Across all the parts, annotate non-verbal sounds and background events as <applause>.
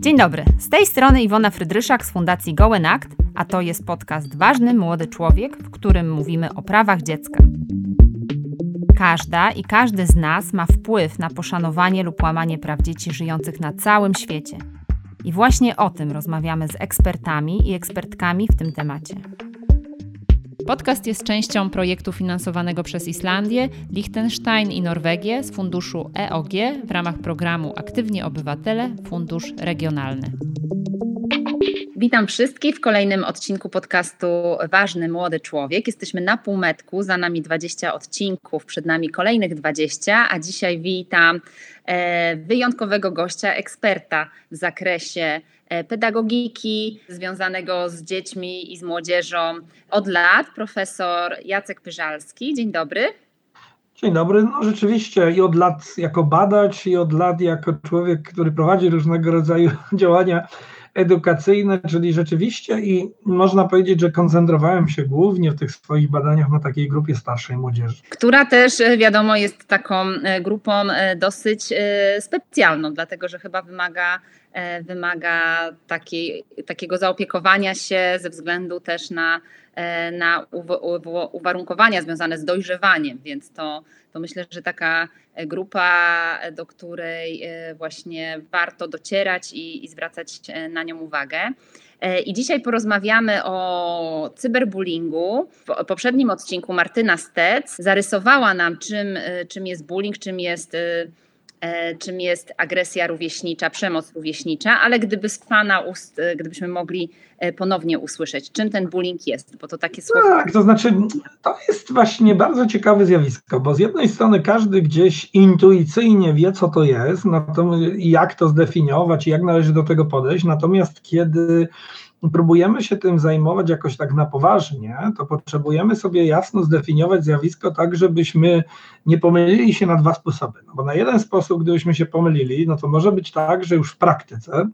Dzień dobry, z tej strony Iwona Frydryszak z Fundacji Gołen Act, a to jest podcast Ważny Młody Człowiek, w którym mówimy o prawach dziecka. Każda i każdy z nas ma wpływ na poszanowanie lub łamanie praw dzieci żyjących na całym świecie. I właśnie o tym rozmawiamy z ekspertami i ekspertkami w tym temacie. Podcast jest częścią projektu finansowanego przez Islandię, Liechtenstein i Norwegię z funduszu EOG w ramach programu Aktywni Obywatele Fundusz Regionalny. Witam wszystkich w kolejnym odcinku podcastu Ważny Młody Człowiek. Jesteśmy na półmetku, za nami 20 odcinków, przed nami kolejnych 20, a dzisiaj witam e, wyjątkowego gościa, eksperta w zakresie pedagogiki związanego z dziećmi i z młodzieżą od lat, profesor Jacek Pyżalski. Dzień dobry. Dzień dobry. No rzeczywiście i od lat jako badacz, i od lat jako człowiek, który prowadzi różnego rodzaju <laughs> działania edukacyjne, czyli rzeczywiście i można powiedzieć, że koncentrowałem się głównie w tych swoich badaniach na takiej grupie starszej młodzieży. Która też e, wiadomo jest taką e, grupą e, dosyć specjalną, dlatego że chyba wymaga wymaga takiej, takiego zaopiekowania się ze względu też na, na uwarunkowania związane z dojrzewaniem, więc to, to myślę, że taka grupa, do której e, właśnie warto docierać i, i zwracać e, na nią uwagę. E, I dzisiaj porozmawiamy o cyberbullyingu. W poprzednim odcinku Martyna Stec zarysowała nam, czym, czym jest bullying, czym jest E, czym jest agresja rówieśnicza, przemoc rówieśnicza, ale gdyby z Pana ust, e, gdybyśmy mogli e, ponownie usłyszeć, czym ten bullying jest, bo to takie słowo. Tak, to znaczy, to jest właśnie bardzo ciekawe zjawisko, bo z jednej strony każdy gdzieś intuicyjnie wie, co to jest, natomiast jak to zdefiniować i jak należy do tego podejść, natomiast kiedy próbujemy się tym zajmować jakoś tak na poważnie, to potrzebujemy sobie jasno zdefiniować zjawisko tak, żebyśmy nie pomylili się na dwa sposoby. No bo na jeden sposób, gdybyśmy się pomylili, no to może być tak, że już w praktyce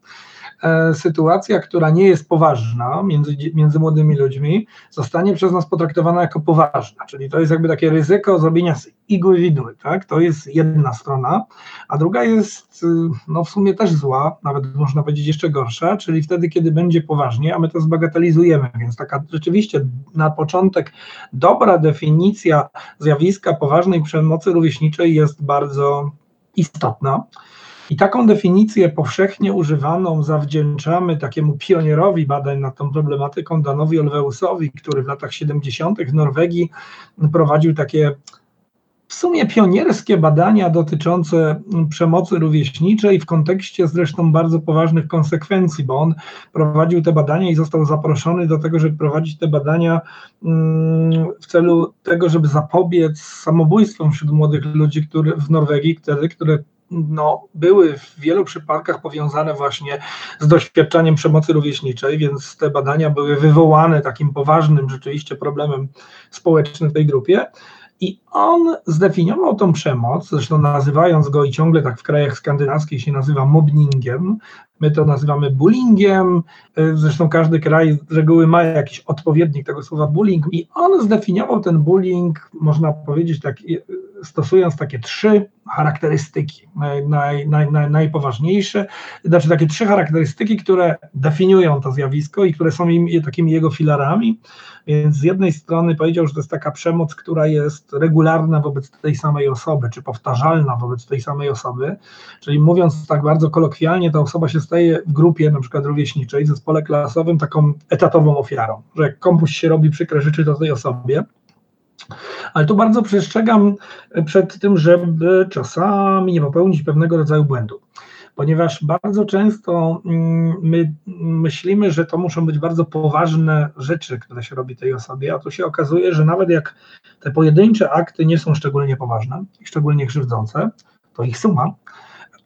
sytuacja, która nie jest poważna między, między młodymi ludźmi, zostanie przez nas potraktowana jako poważna. Czyli to jest jakby takie ryzyko zrobienia z igły widły. Tak? To jest jedna strona, a druga jest y, no w sumie też zła, nawet można powiedzieć jeszcze gorsza, czyli wtedy, kiedy będzie poważnie, a my to zbagatelizujemy. Więc taka rzeczywiście na początek dobra definicja zjawiska poważnej przemocy rówieśniczej jest bardzo istotna. I taką definicję powszechnie używaną zawdzięczamy takiemu pionierowi badań nad tą problematyką Danowi Olweusowi, który w latach 70. w Norwegii prowadził takie w sumie pionierskie badania dotyczące przemocy rówieśniczej w kontekście zresztą bardzo poważnych konsekwencji, bo on prowadził te badania i został zaproszony do tego, żeby prowadzić te badania mm, w celu tego, żeby zapobiec samobójstwom wśród młodych ludzi który, w Norwegii, wtedy, które no, były w wielu przypadkach powiązane właśnie z doświadczaniem przemocy rówieśniczej, więc te badania były wywołane takim poważnym rzeczywiście problemem społecznym w tej grupie. I on zdefiniował tą przemoc, zresztą nazywając go i ciągle tak w krajach skandynawskich się nazywa mobbingiem, my to nazywamy bullyingiem, zresztą każdy kraj z reguły ma jakiś odpowiednik tego słowa bullying i on zdefiniował ten bullying, można powiedzieć tak, stosując takie trzy charakterystyki. Naj, naj, naj, najpoważniejsze, znaczy takie trzy charakterystyki, które definiują to zjawisko i które są im, takimi jego filarami. Więc z jednej strony powiedział, że to jest taka przemoc, która jest regularna wobec tej samej osoby, czy powtarzalna wobec tej samej osoby, czyli mówiąc tak bardzo kolokwialnie, ta osoba się staje w grupie na przykład rówieśniczej, zespole klasowym taką etatową ofiarą, że jak komuś się robi przykre rzeczy, to tej osobie. Ale tu bardzo przestrzegam przed tym, żeby czasami nie popełnić pewnego rodzaju błędu, ponieważ bardzo często mm, my myślimy, że to muszą być bardzo poważne rzeczy, które się robi tej osobie, a tu się okazuje, że nawet jak te pojedyncze akty nie są szczególnie poważne i szczególnie krzywdzące, to ich suma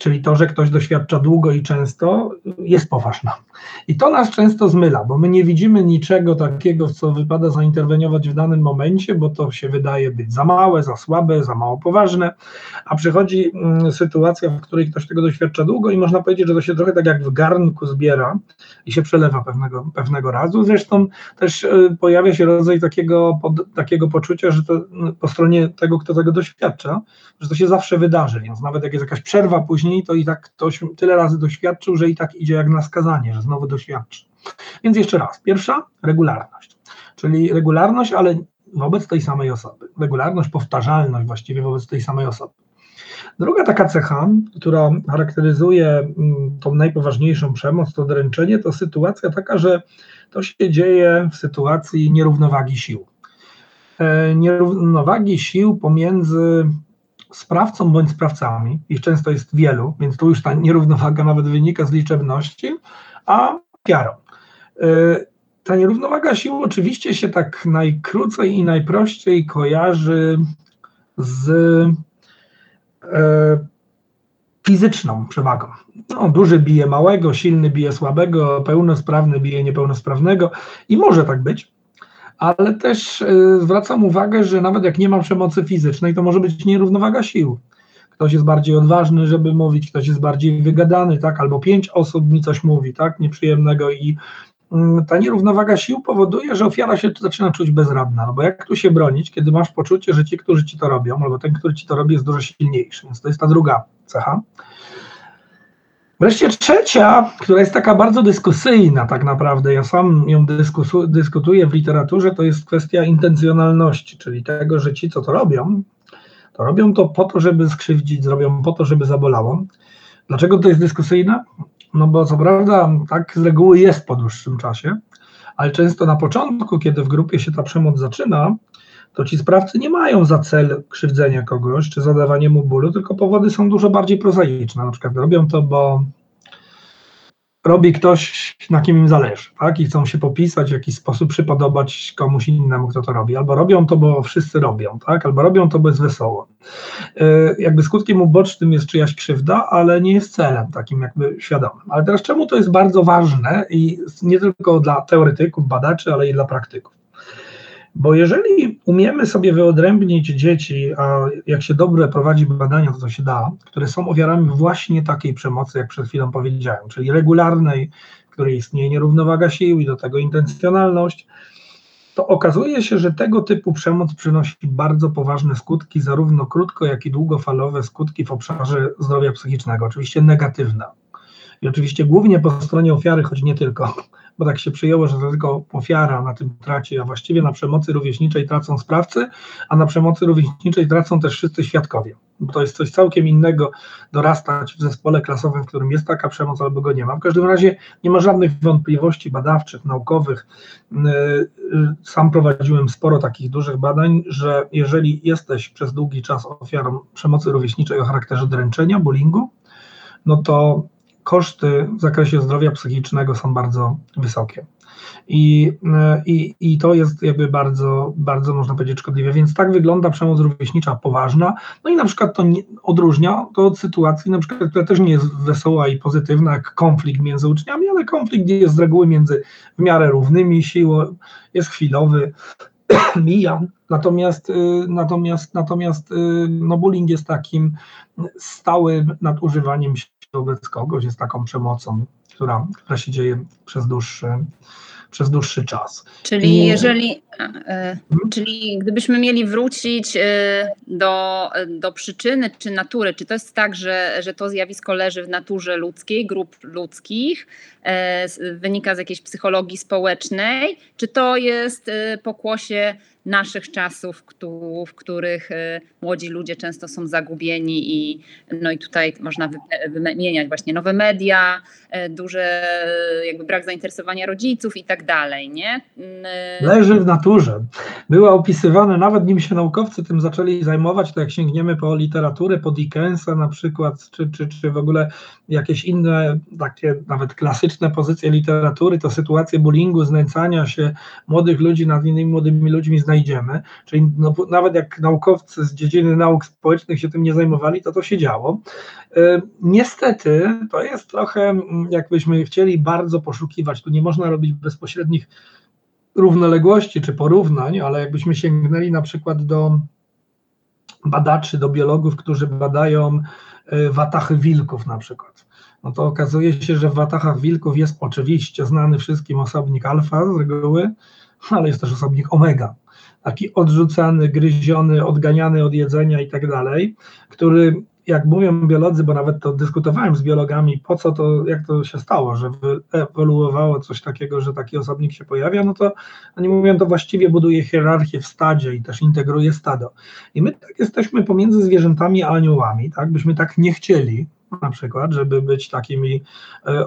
czyli to, że ktoś doświadcza długo i często, jest poważna. I to nas często zmyla, bo my nie widzimy niczego takiego, w co wypada zainterweniować w danym momencie, bo to się wydaje być za małe, za słabe, za mało poważne, a przychodzi mm, sytuacja, w której ktoś tego doświadcza długo i można powiedzieć, że to się trochę tak jak w garnku zbiera i się przelewa pewnego, pewnego razu. Zresztą też y, pojawia się rodzaj takiego, pod, takiego poczucia, że to mm, po stronie tego, kto tego doświadcza, że to się zawsze wydarzy, więc nawet jak jest jakaś przerwa później, to i tak ktoś tyle razy doświadczył, że i tak idzie jak na skazanie, że znowu doświadczy. Więc jeszcze raz, pierwsza regularność, czyli regularność, ale wobec tej samej osoby. Regularność, powtarzalność właściwie wobec tej samej osoby. Druga taka cecha, która charakteryzuje mm, tą najpoważniejszą przemoc, to dręczenie, to sytuacja taka, że to się dzieje w sytuacji nierównowagi sił. E, nierównowagi sił pomiędzy sprawcą bądź sprawcami, ich często jest wielu, więc tu już ta nierównowaga nawet wynika z liczebności, a ofiarą. E, ta nierównowaga sił oczywiście się tak najkrócej i najprościej kojarzy z e, fizyczną przewagą. No, duży bije małego, silny bije słabego, pełnosprawny bije niepełnosprawnego i może tak być, ale też y, zwracam uwagę, że nawet jak nie ma przemocy fizycznej, to może być nierównowaga sił. Ktoś jest bardziej odważny, żeby mówić, ktoś jest bardziej wygadany, tak, albo pięć osób mi coś mówi, tak, nieprzyjemnego i y, ta nierównowaga sił powoduje, że ofiara się zaczyna czuć bezradna, no bo jak tu się bronić, kiedy masz poczucie, że ci, którzy ci to robią, albo ten, który ci to robi, jest dużo silniejszy, więc to jest ta druga cecha. Wreszcie trzecia, która jest taka bardzo dyskusyjna tak naprawdę, ja sam ją dyskutuję w literaturze, to jest kwestia intencjonalności, czyli tego, że ci, co to robią, to robią to po to, żeby skrzywdzić, zrobią po to, żeby zabolało. Dlaczego to jest dyskusyjne? No bo co prawda tak z reguły jest po dłuższym czasie, ale często na początku, kiedy w grupie się ta przemoc zaczyna, to ci sprawcy nie mają za cel krzywdzenia kogoś czy zadawanie mu bólu, tylko powody są dużo bardziej prozaiczne. Na przykład robią to, bo robi ktoś, na kim im zależy, tak? I chcą się popisać, w jakiś sposób przypodobać komuś innemu, kto to robi. Albo robią to, bo wszyscy robią, tak? Albo robią to, bo jest wesoło. Yy, jakby skutkiem ubocznym jest czyjaś krzywda, ale nie jest celem takim jakby świadomym. Ale teraz czemu to jest bardzo ważne i nie tylko dla teoretyków, badaczy, ale i dla praktyków? Bo jeżeli umiemy sobie wyodrębnić dzieci, a jak się dobrze prowadzi badania, to to się da, które są ofiarami właśnie takiej przemocy, jak przed chwilą powiedziałem, czyli regularnej, w której istnieje nierównowaga sił i do tego intencjonalność, to okazuje się, że tego typu przemoc przynosi bardzo poważne skutki, zarówno krótko, jak i długofalowe skutki w obszarze zdrowia psychicznego, oczywiście negatywne. I oczywiście głównie po stronie ofiary, choć nie tylko bo tak się przyjęło, że to tylko ofiara na tym traci, a właściwie na przemocy rówieśniczej tracą sprawcy, a na przemocy rówieśniczej tracą też wszyscy świadkowie. Bo to jest coś całkiem innego dorastać w zespole klasowym, w którym jest taka przemoc albo go nie ma. W każdym razie nie ma żadnych wątpliwości badawczych, naukowych. Y, y, sam prowadziłem sporo takich dużych badań, że jeżeli jesteś przez długi czas ofiarą przemocy rówieśniczej o charakterze dręczenia, bullyingu, no to koszty w zakresie zdrowia psychicznego są bardzo wysokie. I, i, I to jest jakby bardzo, bardzo można powiedzieć szkodliwe. Więc tak wygląda przemoc rówieśnicza poważna. No i na przykład to nie, odróżnia to od sytuacji, na przykład, która też nie jest wesoła i pozytywna, jak konflikt między uczniami, ale konflikt jest z reguły między w miarę równymi siłą, jest chwilowy, <clears throat> mija. Natomiast, y, natomiast, natomiast y, no bullying jest takim stałym nadużywaniem wobec kogoś, jest taką przemocą, która, która się dzieje przez dłuższy, przez dłuższy czas. Czyli I... jeżeli, hmm? czyli gdybyśmy mieli wrócić e, do, do przyczyny czy natury, czy to jest tak, że, że to zjawisko leży w naturze ludzkiej, grup ludzkich, e, wynika z jakiejś psychologii społecznej, czy to jest pokłosie naszych czasów, w których y, młodzi ludzie często są zagubieni i no i tutaj można wymieniać właśnie nowe media, y, duże jakby brak zainteresowania rodziców i tak dalej, nie? Y, Leży w naturze. Były opisywane, nawet nim się naukowcy tym zaczęli zajmować, to jak sięgniemy po literaturę, po Dickensa na przykład, czy, czy, czy w ogóle jakieś inne, takie nawet klasyczne pozycje literatury, to sytuacje bullyingu, znęcania się młodych ludzi nad innymi młodymi ludźmi znajdziemy. Czyli no, nawet jak naukowcy z dziedziny nauk społecznych się tym nie zajmowali, to to się działo. E, niestety to jest trochę, jakbyśmy chcieli bardzo poszukiwać, tu nie można robić bezpośrednich równoległości czy porównań, ale jakbyśmy sięgnęli na przykład do badaczy, do biologów, którzy badają e, watachy wilków na przykład. No to okazuje się, że w watachach wilków jest oczywiście znany wszystkim osobnik alfa z reguły, ale jest też osobnik omega. Taki odrzucany, gryziony, odganiany od jedzenia i tak dalej, który jak mówią biolodzy, bo nawet to dyskutowałem z biologami, po co to, jak to się stało, że ewoluowało coś takiego, że taki osobnik się pojawia, no to oni mówią, to właściwie buduje hierarchię w stadzie i też integruje stado. I my tak jesteśmy pomiędzy zwierzętami a aniołami, tak, byśmy tak nie chcieli, na przykład, żeby być takimi, e,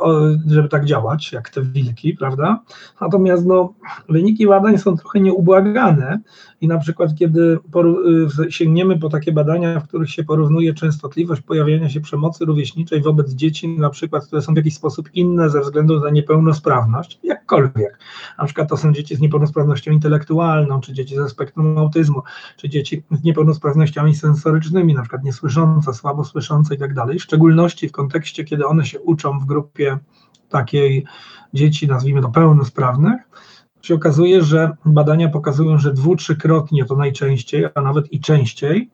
żeby tak działać, jak te wilki, prawda? Natomiast no, wyniki badań są trochę nieubłagane i na przykład kiedy y, sięgniemy po takie badania, w których się porównuje częstotliwość pojawiania się przemocy rówieśniczej wobec dzieci, na przykład, które są w jakiś sposób inne ze względu na niepełnosprawność, jakkolwiek, na przykład to są dzieci z niepełnosprawnością intelektualną, czy dzieci ze spektrum autyzmu, czy dzieci z niepełnosprawnościami sensorycznymi, na przykład niesłyszące, słabo słyszące i tak dalej, szczególności w kontekście, kiedy one się uczą w grupie takiej dzieci, nazwijmy to pełnosprawnych, się okazuje, że badania pokazują, że dwu, trzykrotnie to najczęściej, a nawet i częściej,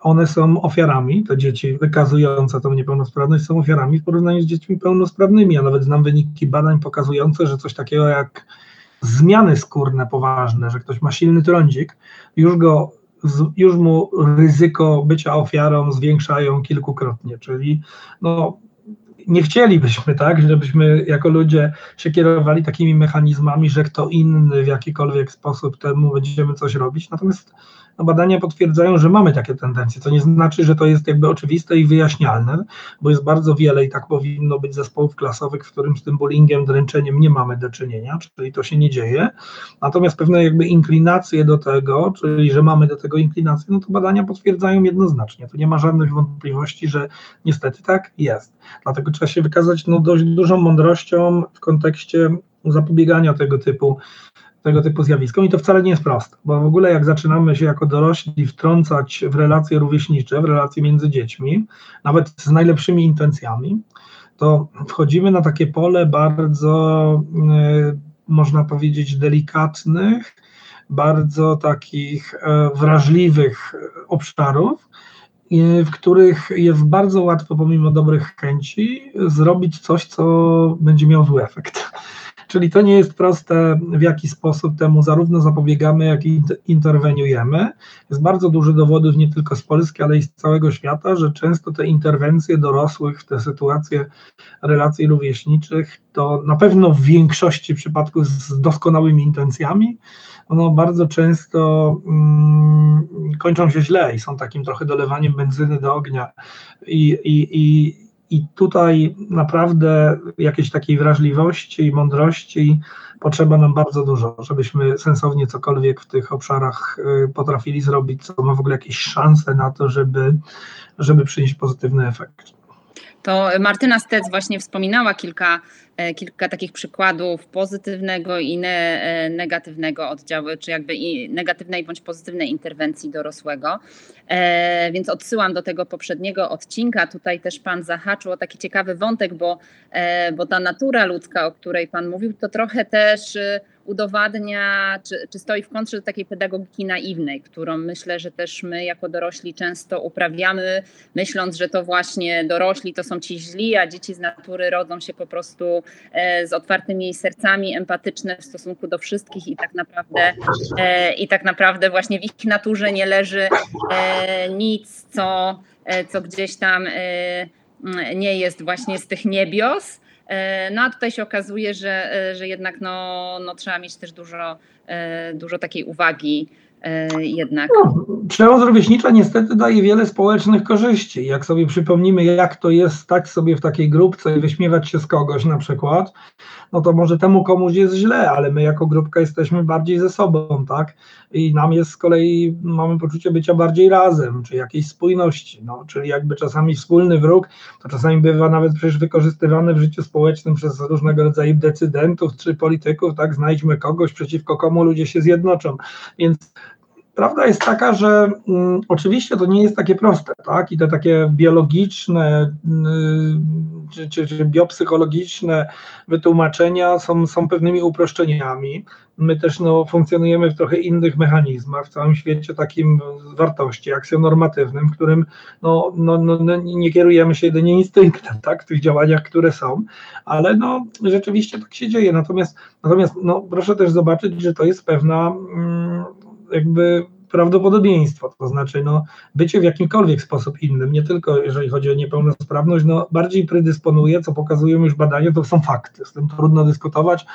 one są ofiarami, te dzieci wykazujące tą niepełnosprawność są ofiarami w porównaniu z dziećmi pełnosprawnymi, a nawet znam wyniki badań pokazujące, że coś takiego jak zmiany skórne poważne, że ktoś ma silny trądzik, już go już mu ryzyko bycia ofiarą zwiększają kilkukrotnie, czyli no, nie chcielibyśmy, tak, żebyśmy jako ludzie się kierowali takimi mechanizmami, że kto inny w jakikolwiek sposób temu będziemy coś robić. Natomiast no badania potwierdzają, że mamy takie tendencje. To nie znaczy, że to jest jakby oczywiste i wyjaśnialne, bo jest bardzo wiele i tak powinno być zespołów klasowych, w którym z tym bullyingiem, dręczeniem nie mamy do czynienia, czyli to się nie dzieje. Natomiast pewne jakby inklinacje do tego, czyli że mamy do tego inklinacje, no to badania potwierdzają jednoznacznie. Tu nie ma żadnych wątpliwości, że niestety tak jest. Dlatego trzeba się wykazać no, dość dużą mądrością w kontekście zapobiegania tego typu tego typu zjawiskom i to wcale nie jest proste, bo w ogóle jak zaczynamy się jako dorośli wtrącać w relacje rówieśnicze, w relacje między dziećmi, nawet z najlepszymi intencjami, to wchodzimy na takie pole bardzo, yy, można powiedzieć, delikatnych, bardzo takich e, wrażliwych obszarów, w których jest bardzo łatwo, pomimo dobrych chęci, zrobić coś, co będzie miało zły efekt. Czyli to nie jest proste, w jaki sposób temu zarówno zapobiegamy, jak i interweniujemy. Jest bardzo dużo dowodów nie tylko z Polski, ale i z całego świata, że często te interwencje dorosłych w te sytuacje relacji rówieśniczych, to na pewno w większości przypadków z doskonałymi intencjami, ono bardzo często mm, kończą się źle i są takim trochę dolewaniem benzyny do ognia. I, i, i i tutaj naprawdę jakiejś takiej wrażliwości i mądrości potrzeba nam bardzo dużo, żebyśmy sensownie cokolwiek w tych obszarach y, potrafili zrobić, co ma w ogóle jakieś szanse na to, żeby, żeby przynieść pozytywny efekt. To Martyna Stec właśnie wspominała kilka, e, kilka takich przykładów pozytywnego i ne, e, negatywnego oddziału, czy jakby i negatywnej bądź pozytywnej interwencji dorosłego. E, więc odsyłam do tego poprzedniego odcinka. Tutaj też Pan zahaczył o taki ciekawy wątek, bo, e, bo ta natura ludzka, o której Pan mówił, to trochę też udowadnia, czy, czy stoi w kontrze do takiej pedagogiki naiwnej, którą myślę, że też my jako dorośli często uprawiamy, myśląc, że to właśnie dorośli to są ci źli, a dzieci z natury rodzą się po prostu e, z otwartymi sercami, empatyczne w stosunku do wszystkich i tak naprawdę, e, i tak naprawdę właśnie w ich naturze nie leży e, nic, co, co gdzieś tam nie jest właśnie z tych niebios. E, no a tutaj się okazuje, że, e, że jednak no, no trzeba mieć też dużo, e, dużo takiej uwagi jednak. No, przemoc rówieśnicza niestety daje wiele społecznych korzyści. Jak sobie przypomnimy, jak to jest stać sobie w takiej grupce i wyśmiewać się z kogoś na przykład, no to może temu komuś jest źle, ale my jako grupka jesteśmy bardziej ze sobą, tak? I nam jest z kolei, mamy poczucie bycia bardziej razem, czy jakiejś spójności, no, czyli jakby czasami wspólny wróg, to czasami bywa nawet przecież wykorzystywany w życiu społecznym przez różnego rodzaju decydentów czy polityków, tak? Znajdźmy kogoś, przeciwko komu ludzie się zjednoczą. Więc Prawda jest taka, że mm, oczywiście to nie jest takie proste, tak? I te takie biologiczne y, czy, czy, czy biopsychologiczne wytłumaczenia są, są pewnymi uproszczeniami. My też no, funkcjonujemy w trochę innych mechanizmach, w całym świecie takim wartości aksjonormatywnym, w którym no, no, no, no, nie kierujemy się jedynie instynktem tak, w tych działaniach, które są, ale no, rzeczywiście tak się dzieje. Natomiast, natomiast no, proszę też zobaczyć, że to jest pewna mm, jakby prawdopodobieństwo, to znaczy no, bycie w jakimkolwiek sposób innym, nie tylko jeżeli chodzi o niepełnosprawność, no, bardziej predysponuje, co pokazują już badania, to są fakty, z tym trudno dyskutować,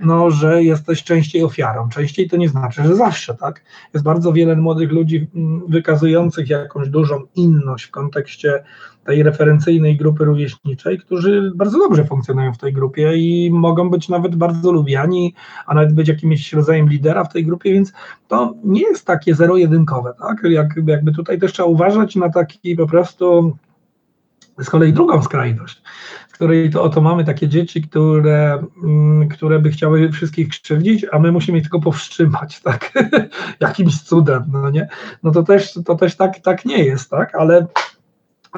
no, że jesteś częściej ofiarą. Częściej to nie znaczy, że zawsze, tak? Jest bardzo wiele młodych ludzi mm, wykazujących jakąś dużą inność w kontekście tej referencyjnej grupy rówieśniczej, którzy bardzo dobrze funkcjonują w tej grupie i mogą być nawet bardzo lubiani, a nawet być jakimś rodzajem lidera w tej grupie, więc to nie jest takie zero-jedynkowe, tak? Jakby, jakby tutaj też trzeba uważać na taki po prostu z kolei drugą skrajność, w której to oto mamy takie dzieci, które, mm, które by chciały wszystkich krzywdzić, a my musimy ich tylko powstrzymać, <laughs> tak? Jakimś cudem, no nie? No to też, to też tak, tak nie jest, tak? Ale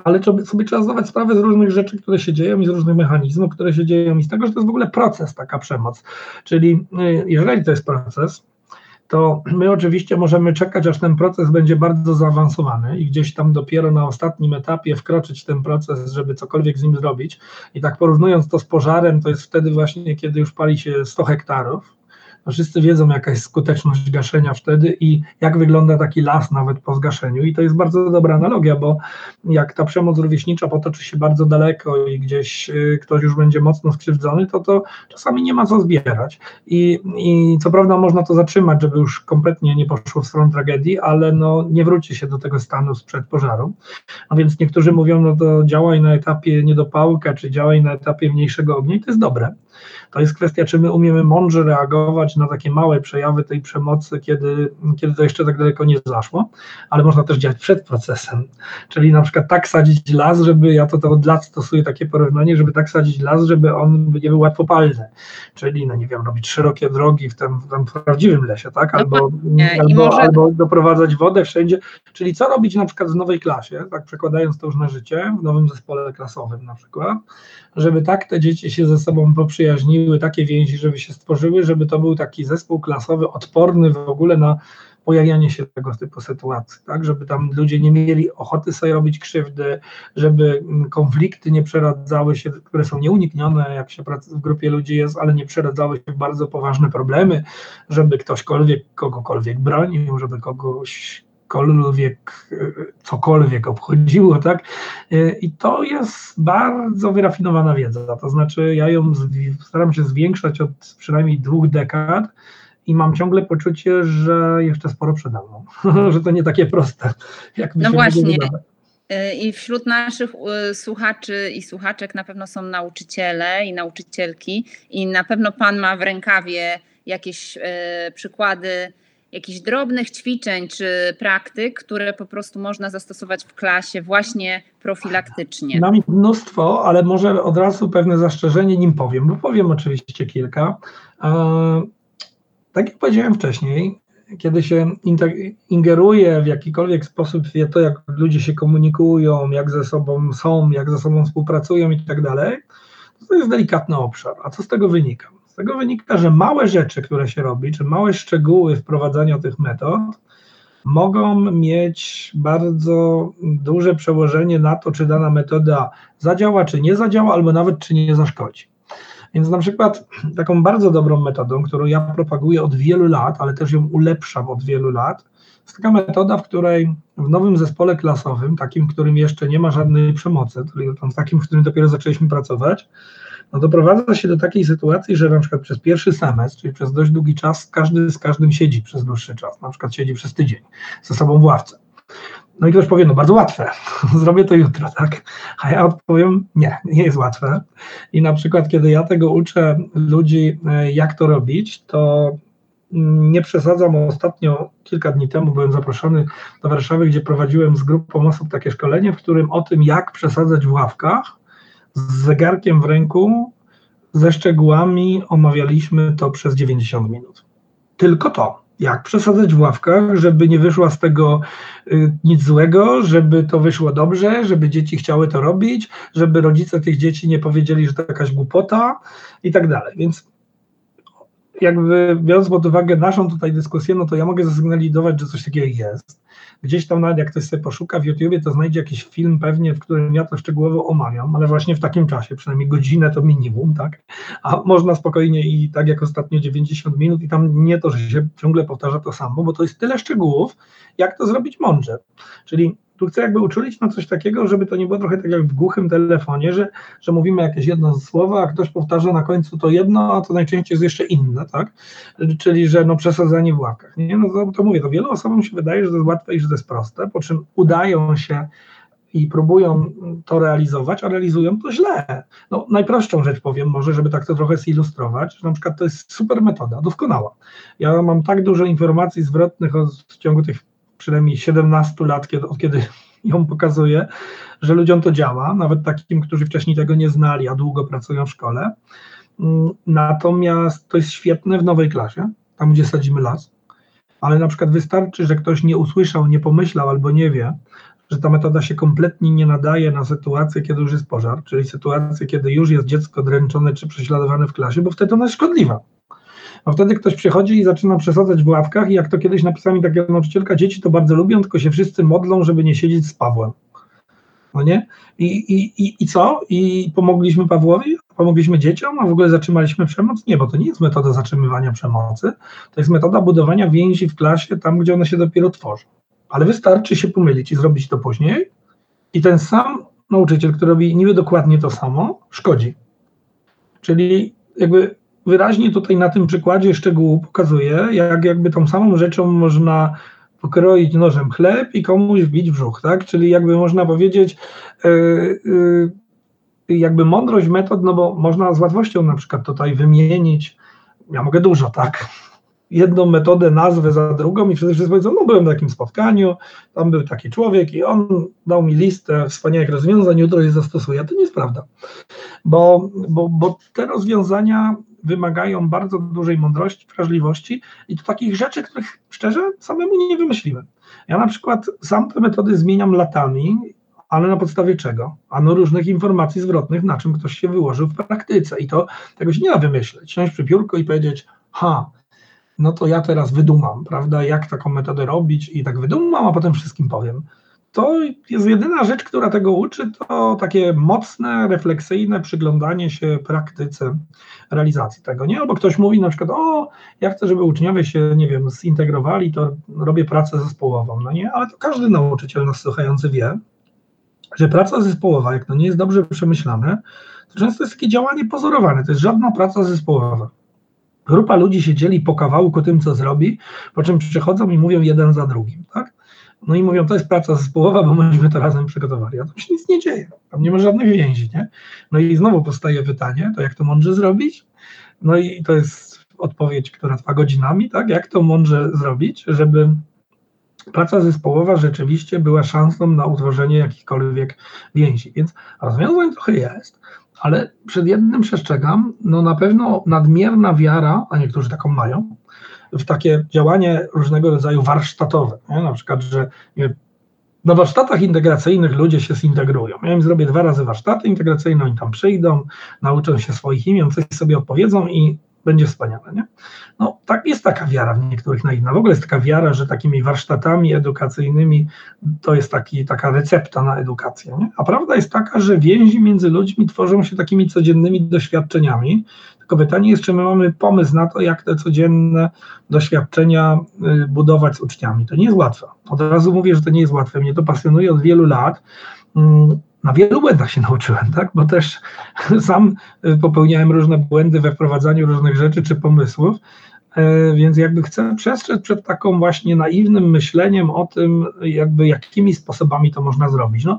ale sobie trzeba zdawać sprawę z różnych rzeczy, które się dzieją i z różnych mechanizmów, które się dzieją i z tego, że to jest w ogóle proces, taka przemoc. Czyli y, jeżeli to jest proces, to my oczywiście możemy czekać, aż ten proces będzie bardzo zaawansowany i gdzieś tam dopiero na ostatnim etapie wkroczyć ten proces, żeby cokolwiek z nim zrobić. I tak porównując to z pożarem, to jest wtedy właśnie, kiedy już pali się 100 hektarów, wszyscy wiedzą, jaka jest skuteczność gaszenia wtedy i jak wygląda taki las nawet po zgaszeniu. I to jest bardzo dobra analogia, bo jak ta przemoc rówieśnicza potoczy się bardzo daleko i gdzieś y, ktoś już będzie mocno skrzywdzony, to to czasami nie ma co zbierać. I, i co prawda można to zatrzymać, żeby już kompletnie nie poszło w stronę tragedii, ale no nie wróci się do tego stanu sprzed pożaru. No więc niektórzy mówią, no to działaj na etapie niedopałka, czy działaj na etapie mniejszego ognia i to jest dobre. To jest kwestia, czy my umiemy mądrze reagować na takie małe przejawy tej przemocy, kiedy, kiedy to jeszcze tak daleko nie zaszło, ale można też działać przed procesem. Czyli na przykład tak sadzić las, żeby, ja to, to od lat stosuję takie porównanie, żeby tak sadzić las, żeby on nie był łatwopalny. Czyli, no nie wiem, robić szerokie drogi w tym, w tym prawdziwym lesie, tak? Albo, albo, może... albo doprowadzać wodę wszędzie. Czyli co robić na przykład w nowej klasie, tak przekładając to już na życie, w nowym zespole klasowym na przykład, żeby tak te dzieci się ze sobą poprzyjaźniły, takie więzi, żeby się stworzyły, żeby to był taki zespół klasowy odporny w ogóle na pojawianie się tego typu sytuacji, tak, żeby tam ludzie nie mieli ochoty sobie robić krzywdy, żeby konflikty nie przeradzały się, które są nieuniknione, jak się w grupie ludzi jest, ale nie przeradzały się w bardzo poważne problemy, żeby ktośkolwiek kogokolwiek bronił, żeby kogoś cokolwiek, cokolwiek obchodziło, tak? I to jest bardzo wyrafinowana wiedza, to znaczy ja ją staram się zwiększać od przynajmniej dwóch dekad i mam ciągle poczucie, że jeszcze sporo przede mną, <laughs> że to nie takie proste, jak No właśnie. Y, I wśród naszych słuchaczy i słuchaczek na pewno są nauczyciele i nauczycielki, i na pewno Pan ma w rękawie jakieś przykłady jakichś drobnych ćwiczeń czy praktyk, które po prostu można zastosować w klasie właśnie profilaktycznie? Mam mnóstwo, ale może od razu pewne zastrzeżenie nim powiem, bo powiem oczywiście kilka. E, tak jak powiedziałem wcześniej, kiedy się ingeruje w jakikolwiek sposób w to, jak ludzie się komunikują, jak ze sobą są, jak ze sobą współpracują i tak dalej, to jest delikatny obszar. A co z tego wynika? Tego wynika, że małe rzeczy, które się robi, czy małe szczegóły wprowadzania tych metod mogą mieć bardzo duże przełożenie na to, czy dana metoda zadziała, czy nie zadziała, albo nawet czy nie zaszkodzi. Więc na przykład taką bardzo dobrą metodą, którą ja propaguję od wielu lat, ale też ją ulepszam od wielu lat, jest taka metoda, w której w nowym zespole klasowym, takim, w którym jeszcze nie ma żadnej przemocy, takim, w którym dopiero zaczęliśmy pracować, no doprowadza się do takiej sytuacji, że na przykład przez pierwszy semestr, czyli przez dość długi czas, każdy z każdym siedzi przez dłuższy czas, na przykład siedzi przez tydzień ze sobą w ławce. No i ktoś powie, no bardzo łatwe, <laughs> zrobię to jutro, tak? A ja odpowiem, nie, nie jest łatwe. I na przykład, kiedy ja tego uczę ludzi, e, jak to robić, to nie przesadzam. Ostatnio, kilka dni temu byłem zaproszony do Warszawy, gdzie prowadziłem z grupą osób takie szkolenie, w którym o tym, jak przesadzać w ławkach, z zegarkiem w ręku, ze szczegółami omawialiśmy to przez 90 minut. Tylko to. Jak przesadzać w ławkach, żeby nie wyszło z tego y, nic złego, żeby to wyszło dobrze, żeby dzieci chciały to robić, żeby rodzice tych dzieci nie powiedzieli, że to jakaś głupota i tak dalej. Więc jakby biorąc pod uwagę naszą tutaj dyskusję, no to ja mogę zasygnalizować, że coś takiego jest. Gdzieś tam nawet jak ktoś sobie poszuka w YouTubie, to znajdzie jakiś film pewnie, w którym ja to szczegółowo omawiam, ale właśnie w takim czasie, przynajmniej godzinę to minimum, tak? A można spokojnie i tak jak ostatnio 90 minut i tam nie to, że się ciągle powtarza to samo, bo to jest tyle szczegółów, jak to zrobić mądrze. Czyli tu chcę jakby uczulić na coś takiego, żeby to nie było trochę tak jak w głuchym telefonie, że, że mówimy jakieś jedno słowo, a ktoś powtarza na końcu to jedno, a to najczęściej jest jeszcze inne, tak? Czyli, że no przesadzanie w łapkach. Nie, no to, to mówię, to wielu osobom się wydaje, że to jest łatwe i że to jest proste, po czym udają się i próbują to realizować, a realizują to źle. No, najprostszą rzecz powiem, może, żeby tak to trochę zilustrować, że na przykład to jest super metoda, doskonała. Ja mam tak dużo informacji zwrotnych w ciągu tych przynajmniej 17 lat, kiedy, od kiedy <laughs> ją pokazuję, że ludziom to działa, nawet takim, którzy wcześniej tego nie znali, a długo pracują w szkole. Mm, natomiast to jest świetne w nowej klasie, tam gdzie sadzimy las, ale na przykład wystarczy, że ktoś nie usłyszał, nie pomyślał albo nie wie, że ta metoda się kompletnie nie nadaje na sytuację, kiedy już jest pożar, czyli sytuację, kiedy już jest dziecko dręczone czy prześladowane w klasie, bo wtedy ona jest szkodliwa a wtedy ktoś przychodzi i zaczyna przesadzać w ławkach i jak to kiedyś napisała mi taka nauczycielka, dzieci to bardzo lubią, tylko się wszyscy modlą, żeby nie siedzieć z Pawłem. No nie? I, i, i, i co? I pomogliśmy Pawłowi? Pomogliśmy dzieciom? A w ogóle zatrzymaliśmy przemoc? Nie, bo to nie jest metoda zatrzymywania przemocy, to jest metoda budowania więzi w klasie tam, gdzie one się dopiero tworzą. Ale wystarczy się pomylić i zrobić to później i ten sam nauczyciel, który robi niby dokładnie to samo, szkodzi. Czyli jakby wyraźnie tutaj na tym przykładzie szczegółu pokazuje, jak jakby tą samą rzeczą można pokroić nożem chleb i komuś wbić brzuch, tak? Czyli jakby można powiedzieć, yy, yy, jakby mądrość metod, no bo można z łatwością na przykład tutaj wymienić, ja mogę dużo, tak? Jedną metodę, nazwę za drugą i wszyscy powiedzą, no byłem na takim spotkaniu, tam był taki człowiek i on dał mi listę wspaniałych rozwiązań, jutro je zastosuję. To nie jest prawda, bo, bo, bo te rozwiązania wymagają bardzo dużej mądrości, wrażliwości i to takich rzeczy, których szczerze samemu nie wymyśliłem. Ja na przykład sam te metody zmieniam latami, ale na podstawie czego? Ano różnych informacji zwrotnych, na czym ktoś się wyłożył w praktyce i to tego się nie da wymyśleć. Siąść przy piórku i powiedzieć, ha, no to ja teraz wydumam, prawda, jak taką metodę robić i tak wydumam, a potem wszystkim powiem to jest jedyna rzecz, która tego uczy, to takie mocne, refleksyjne przyglądanie się praktyce realizacji tego, nie? Albo ktoś mówi na przykład, o, ja chcę, żeby uczniowie się, nie wiem, zintegrowali, to robię pracę zespołową, no nie? Ale to każdy nauczyciel nas słuchający wie, że praca zespołowa, jak to nie jest dobrze przemyślane, to często jest takie działanie pozorowane, to jest żadna praca zespołowa. Grupa ludzi się dzieli po kawałku tym, co zrobi, po czym przychodzą i mówią jeden za drugim, tak? No i mówią, to jest praca zespołowa, bo myśmy to razem przygotowali. A tam się nic nie dzieje, tam nie ma żadnych więzi, nie? No i znowu powstaje pytanie, to jak to mądrze zrobić? No i to jest odpowiedź, która trwa godzinami, tak? Jak to mądrze zrobić, żeby praca zespołowa rzeczywiście była szansą na utworzenie jakichkolwiek więzi. Więc rozwiązań trochę jest, ale przed jednym przestrzegam, no na pewno nadmierna wiara, a niektórzy taką mają, w takie działanie różnego rodzaju warsztatowe. Nie? Na przykład, że nie, na warsztatach integracyjnych ludzie się zintegrują. Ja im zrobię dwa razy warsztaty integracyjne, oni tam przyjdą, nauczą się swoich imion, coś sobie opowiedzą i będzie wspaniale. Nie? No, tak, jest taka wiara w niektórych naiwna. W ogóle jest taka wiara, że takimi warsztatami edukacyjnymi to jest taki, taka recepta na edukację. Nie? A prawda jest taka, że więzi między ludźmi tworzą się takimi codziennymi doświadczeniami. Tylko pytanie jest, czy my mamy pomysł na to, jak te codzienne doświadczenia y, budować z uczniami. To nie jest łatwe. Od razu mówię, że to nie jest łatwe. Mnie to pasjonuje od wielu lat mm, na wielu błędach się nauczyłem, tak? bo też <laughs> sam y, popełniałem różne błędy we wprowadzaniu różnych rzeczy czy pomysłów, e, więc jakby chcę przestrzec przed taką właśnie naiwnym myśleniem o tym, jakby jakimi sposobami to można zrobić. No,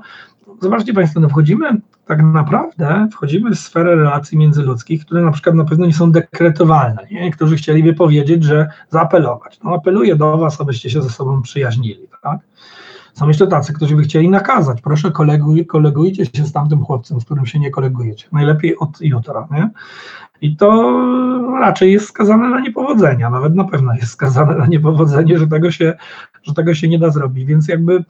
zobaczcie Państwo, no wchodzimy tak naprawdę, wchodzimy w sferę relacji międzyludzkich, które na przykład na pewno nie są dekretowalne. Nie? Niektórzy chcieliby powiedzieć, że zaapelować. No apeluję do Was, abyście się ze sobą przyjaźnili. Tak? Są jeszcze tacy, którzy by chcieli nakazać, proszę koleguj, kolegujcie się z tamtym chłopcem, z którym się nie kolegujecie. Najlepiej od jutra, nie? I to raczej jest skazane na niepowodzenia, nawet na pewno jest skazane na niepowodzenie, że tego się, że tego się nie da zrobić. Więc jakby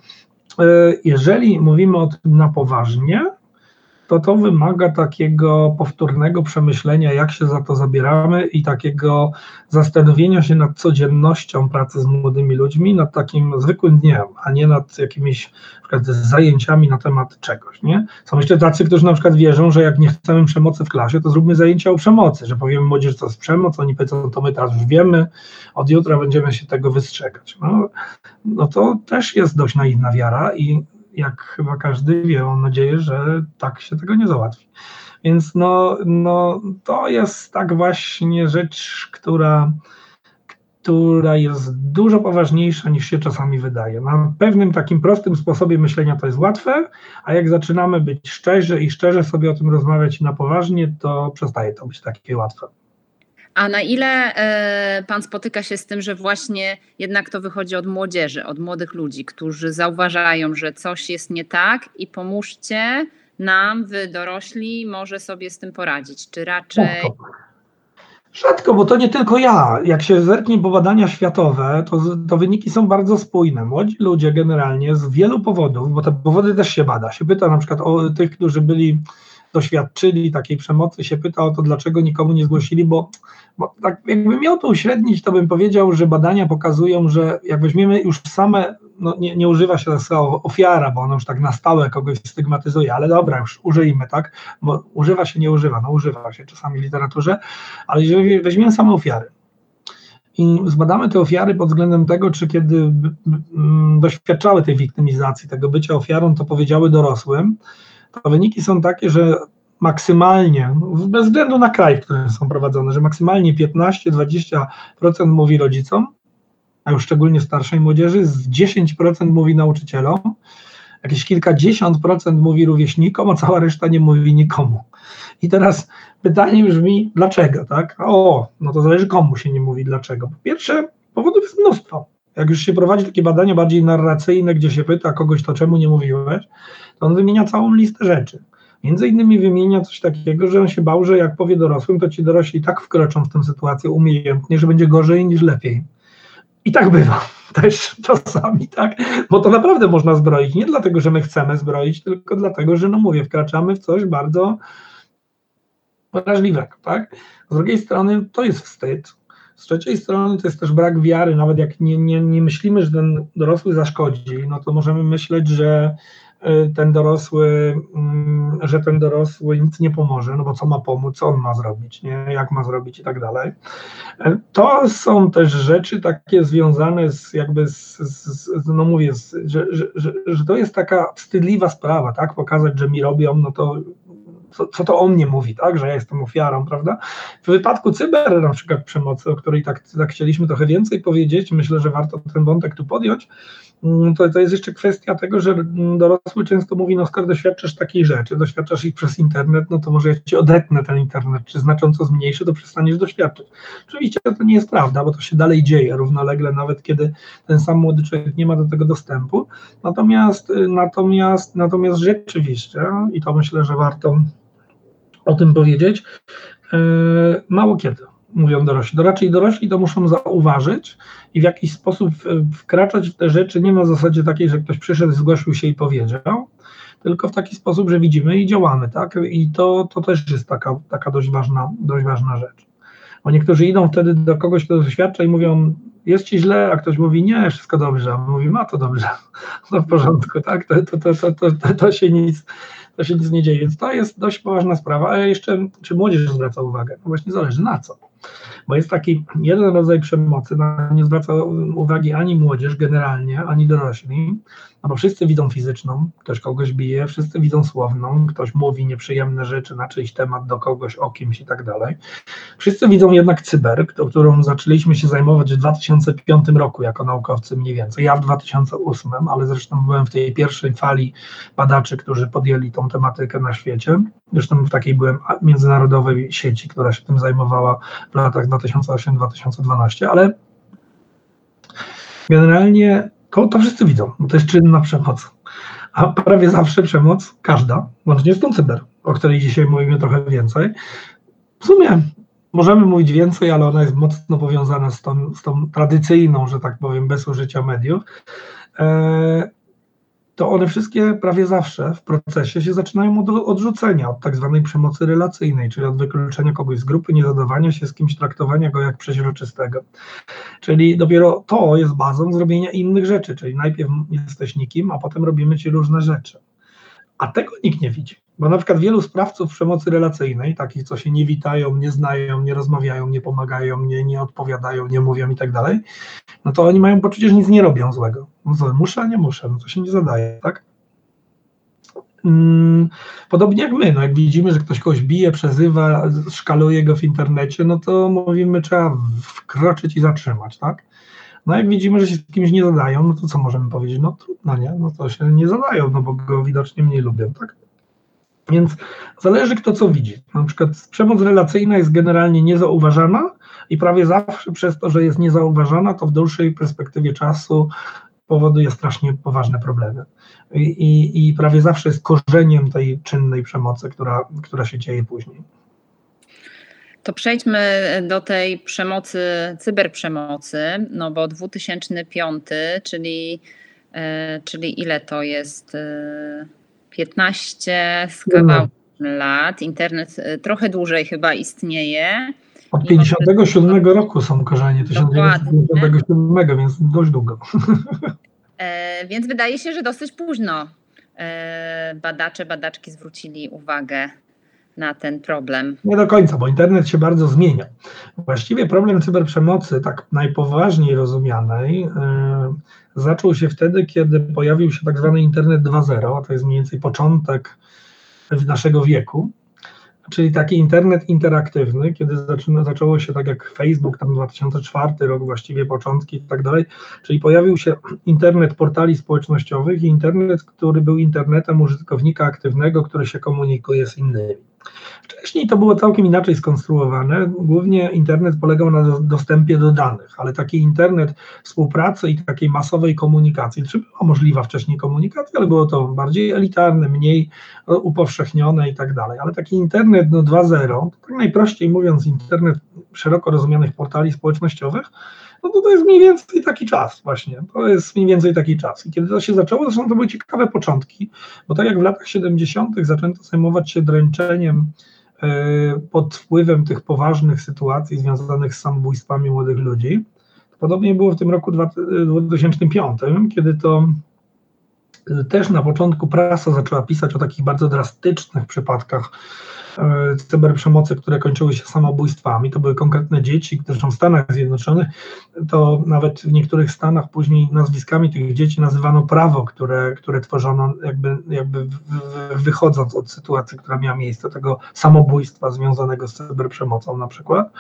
jeżeli mówimy o tym na poważnie, to to wymaga takiego powtórnego przemyślenia, jak się za to zabieramy i takiego zastanowienia się nad codziennością pracy z młodymi ludźmi, nad takim zwykłym dniem, a nie nad jakimiś przykład zajęciami na temat czegoś. Nie? Są jeszcze tacy, którzy na przykład wierzą, że jak nie chcemy przemocy w klasie, to zróbmy zajęcia o przemocy, że powiemy młodzieży, co jest przemoc, oni powiedzą, to my teraz już wiemy, od jutra będziemy się tego wystrzegać. No, no to też jest dość naiwna wiara i jak chyba każdy wie, mam nadzieję, że tak się tego nie załatwi. Więc no, no to jest tak właśnie rzecz, która, która jest dużo poważniejsza niż się czasami wydaje. Na pewnym takim prostym sposobie myślenia to jest łatwe, a jak zaczynamy być szczerzy i szczerze sobie o tym rozmawiać na poważnie, to przestaje to być takie łatwe. A na ile e, pan spotyka się z tym, że właśnie jednak to wychodzi od młodzieży, od młodych ludzi, którzy zauważają, że coś jest nie tak i pomóżcie nam, wy dorośli, może sobie z tym poradzić? Czy raczej. Rzadko, bo to nie tylko ja. Jak się zerknie po badania światowe, to, to wyniki są bardzo spójne. Młodzi ludzie generalnie z wielu powodów, bo te powody też się bada. Się pyta na przykład o tych, którzy byli doświadczyli takiej przemocy, się pyta o to, dlaczego nikomu nie zgłosili, bo, bo tak jakbym miał to uśrednić, to bym powiedział, że badania pokazują, że jak weźmiemy już same, no nie, nie używa się słowa ofiara, bo ono już tak na stałe kogoś stygmatyzuje, ale dobra, już użyjmy, tak, bo używa się, nie używa, no używa się czasami w literaturze, ale jeżeli weźmiemy same ofiary, i zbadamy te ofiary pod względem tego, czy kiedy doświadczały tej wiktymizacji, tego bycia ofiarą, to powiedziały dorosłym, to wyniki są takie, że maksymalnie, bez względu na kraj, w którym są prowadzone, że maksymalnie 15-20% mówi rodzicom, a już szczególnie starszej młodzieży, z 10% mówi nauczycielom, jakieś kilkadziesiąt procent mówi rówieśnikom, a cała reszta nie mówi nikomu. I teraz pytanie brzmi, dlaczego, tak? O, no to zależy komu się nie mówi dlaczego. Po pierwsze, powodów jest mnóstwo. Jak już się prowadzi takie badania bardziej narracyjne, gdzie się pyta kogoś, to czemu nie mówiłeś, to on wymienia całą listę rzeczy. Między innymi wymienia coś takiego, że on się bał, że jak powie dorosłym, to ci dorośli tak wkroczą w tę sytuację umiejętnie, że będzie gorzej niż lepiej. I tak bywa <laughs> też czasami, tak? Bo to naprawdę można zbroić. Nie dlatego, że my chcemy zbroić, tylko dlatego, że, no mówię, wkraczamy w coś bardzo wrażliwego, tak? Z drugiej strony to jest wstyd, z trzeciej strony to jest też brak wiary, nawet jak nie, nie, nie myślimy, że ten dorosły zaszkodzi, no to możemy myśleć, że ten dorosły, mm, że ten dorosły nic nie pomoże, no bo co ma pomóc, co on ma zrobić, nie? jak ma zrobić i tak dalej. To są też rzeczy takie związane z jakby z, z no mówię, z, że, że, że, że to jest taka wstydliwa sprawa, tak, pokazać, że mi robią, no to co, co, to o mnie mówi, tak, że ja jestem ofiarą, prawda? W wypadku cyber na przykład przemocy, o której tak, tak chcieliśmy trochę więcej powiedzieć, myślę, że warto ten wątek tu podjąć, to, to jest jeszcze kwestia tego, że dorosły często mówi, no skoro doświadczasz takiej rzeczy, doświadczasz ich przez internet, no to może ja ci odetnę ten internet, czy znacząco zmniejszy, to przestaniesz doświadczać. Oczywiście to nie jest prawda, bo to się dalej dzieje równolegle, nawet kiedy ten sam młody człowiek nie ma do tego dostępu. Natomiast, natomiast, natomiast rzeczywiście, i to myślę, że warto o tym powiedzieć. E, mało kiedy mówią dorośli. Raczej dorośli to muszą zauważyć i w jakiś sposób wkraczać w te rzeczy nie na zasadzie takiej, że ktoś przyszedł, zgłosił się i powiedział, tylko w taki sposób, że widzimy i działamy, tak? I to, to też jest taka, taka dość, ważna, dość ważna rzecz. Bo niektórzy idą wtedy do kogoś, kto doświadcza i mówią, jest ci źle, a ktoś mówi, nie, wszystko dobrze, a mówi, ma to dobrze, to <laughs> w porządku, tak? To, to, to, to, to, to się nic to się nic nie dzieje. Więc to jest dość poważna sprawa, a jeszcze czy młodzież zwraca uwagę? No właśnie zależy na co bo jest taki jeden rodzaj przemocy, na nie zwraca uwagi ani młodzież generalnie, ani dorośli, no bo wszyscy widzą fizyczną, ktoś kogoś bije, wszyscy widzą słowną, ktoś mówi nieprzyjemne rzeczy na czyjś temat do kogoś o kimś i tak dalej. Wszyscy widzą jednak cyber, którą zaczęliśmy się zajmować w 2005 roku jako naukowcy mniej więcej, ja w 2008, ale zresztą byłem w tej pierwszej fali badaczy, którzy podjęli tą tematykę na świecie. Zresztą w takiej byłem międzynarodowej sieci, która się tym zajmowała w latach 2008-2012, ale generalnie to, to wszyscy widzą, to jest czynna przemoc. A prawie zawsze przemoc, każda, łącznie z tą cyber, o której dzisiaj mówimy trochę więcej, w sumie możemy mówić więcej, ale ona jest mocno powiązana z tą, z tą tradycyjną, że tak powiem, bez użycia mediów. E, to one wszystkie prawie zawsze w procesie się zaczynają od odrzucenia, od tak zwanej przemocy relacyjnej, czyli od wykluczenia kogoś z grupy, niezadawania się z kimś, traktowania go jak przeźroczystego. Czyli dopiero to jest bazą zrobienia innych rzeczy, czyli najpierw jesteś nikim, a potem robimy ci różne rzeczy. A tego nikt nie widzi. Bo na przykład wielu sprawców przemocy relacyjnej, takich, co się nie witają, nie znają, nie rozmawiają, nie pomagają, nie, nie odpowiadają, nie mówią i tak dalej, no to oni mają poczucie, że nic nie robią złego. No co, muszę, nie muszę, no to się nie zadaje, tak? Mm, podobnie jak my, no jak widzimy, że ktoś kogoś bije, przezywa, szkaluje go w internecie, no to mówimy, trzeba wkroczyć i zatrzymać, tak? No jak widzimy, że się z kimś nie zadają, no to co możemy powiedzieć? No trudno, nie? No to się nie zadają, no bo go widocznie mniej lubią, tak? Więc zależy kto co widzi. Na przykład przemoc relacyjna jest generalnie niezauważana i prawie zawsze przez to, że jest niezauważana, to w dłuższej perspektywie czasu powoduje strasznie poważne problemy. I, i, i prawie zawsze jest korzeniem tej czynnej przemocy, która, która się dzieje później. To przejdźmy do tej przemocy, cyberprzemocy, no bo 2005, czyli, e, czyli ile to jest? E, 15 z kawałkiem no. lat. Internet e, trochę dłużej chyba istnieje. Od 57 roku są korzenie, 1957, więc dość długo. <laughs> E, więc wydaje się, że dosyć późno e, badacze, badaczki zwrócili uwagę na ten problem. Nie do końca, bo internet się bardzo zmienia. Właściwie problem cyberprzemocy, tak najpoważniej rozumianej, zaczął się wtedy, kiedy pojawił się tak zwany internet 2.0, a to jest mniej więcej początek naszego wieku, czyli taki internet interaktywny, kiedy zaczyna, zaczęło się tak jak Facebook, tam 2004 rok, właściwie początki i tak dalej, czyli pojawił się internet portali społecznościowych i internet, który był internetem użytkownika aktywnego, który się komunikuje z innymi. Wcześniej to było całkiem inaczej skonstruowane. Głównie internet polegał na dostępie do danych, ale taki internet współpracy i takiej masowej komunikacji, czy była możliwa wcześniej komunikacja, ale było to bardziej elitarne, mniej upowszechnione i tak dalej. Ale taki internet no 2.0, tak najprościej mówiąc, internet szeroko rozumianych portali społecznościowych, no to to jest mniej więcej taki czas właśnie, to jest mniej więcej taki czas. I kiedy to się zaczęło, zresztą to były ciekawe początki, bo tak jak w latach 70. zaczęto zajmować się dręczeniem e, pod wpływem tych poważnych sytuacji związanych z samobójstwami młodych ludzi, podobnie było w tym roku 2005, kiedy to też na początku prasa zaczęła pisać o takich bardzo drastycznych przypadkach E, cyberprzemocy, które kończyły się samobójstwami. To były konkretne dzieci, zresztą w Stanach Zjednoczonych, to nawet w niektórych stanach później nazwiskami tych dzieci nazywano prawo, które, które tworzono jakby, jakby wychodząc od sytuacji, która miała miejsce, tego samobójstwa związanego z cyberprzemocą na przykład.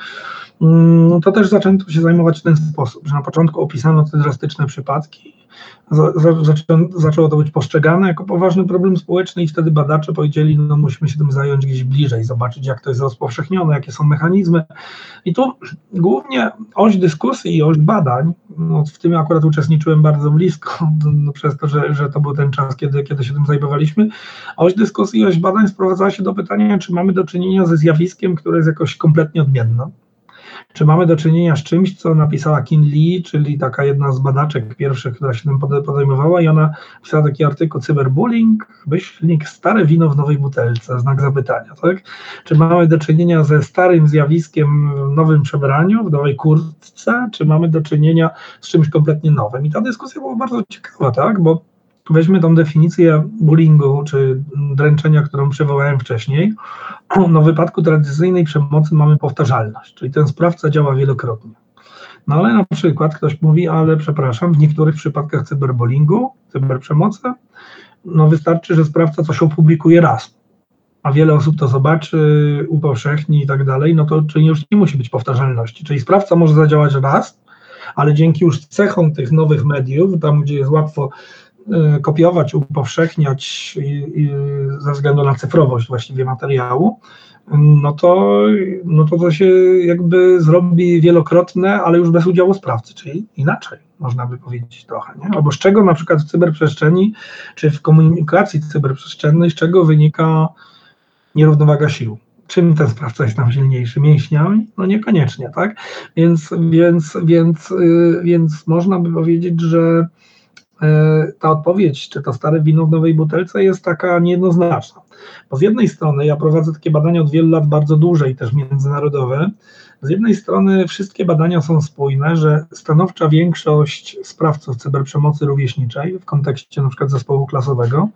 Mm, to też zaczęto się zajmować w ten sposób, że na początku opisano te drastyczne przypadki, zaczęło to być postrzegane jako poważny problem społeczny i wtedy badacze powiedzieli, no musimy się tym zająć gdzieś bliżej, zobaczyć jak to jest rozpowszechnione, jakie są mechanizmy. I tu głównie oś dyskusji i oś badań, no w tym akurat uczestniczyłem bardzo blisko, no przez to, że, że to był ten czas, kiedy, kiedy się tym zajmowaliśmy, oś dyskusji i oś badań sprowadzała się do pytania, czy mamy do czynienia ze zjawiskiem, które jest jakoś kompletnie odmienne czy mamy do czynienia z czymś, co napisała Kin Lee, czyli taka jedna z badaczek pierwszych, która się tym podejmowała i ona pisała taki artykuł cyberbullying, myślnik stare wino w nowej butelce, znak zapytania, tak? Czy mamy do czynienia ze starym zjawiskiem w nowym przebraniu, w nowej kurtce, czy mamy do czynienia z czymś kompletnie nowym? I ta dyskusja była bardzo ciekawa, tak? Bo weźmy tą definicję bullyingu czy dręczenia, którą przywołałem wcześniej. No, w wypadku tradycyjnej przemocy mamy powtarzalność, czyli ten sprawca działa wielokrotnie. No ale na przykład ktoś mówi, ale przepraszam, w niektórych przypadkach cyberbullyingu, cyberprzemocy, no wystarczy, że sprawca coś opublikuje raz, a wiele osób to zobaczy, upowszechni i tak dalej, no to czyli już nie musi być powtarzalności. Czyli sprawca może zadziałać raz, ale dzięki już cechom tych nowych mediów, tam gdzie jest łatwo kopiować, upowszechniać ze względu na cyfrowość właściwie materiału, no to, no to to się jakby zrobi wielokrotne, ale już bez udziału sprawcy, czyli inaczej, można by powiedzieć trochę. Nie? Albo z czego na przykład w cyberprzestrzeni, czy w komunikacji cyberprzestrzennej, z czego wynika nierównowaga sił? Czym ten sprawca jest tam silniejszy? Mięśniami? No niekoniecznie, tak? Więc, więc, więc, y, więc można by powiedzieć, że ta odpowiedź, czy to stare wino w nowej butelce jest taka niejednoznaczna. Bo z jednej strony ja prowadzę takie badania od wielu lat bardzo duże i też międzynarodowe. Z jednej strony wszystkie badania są spójne, że stanowcza większość sprawców cyberprzemocy rówieśniczej w kontekście przykład zespołu klasowego,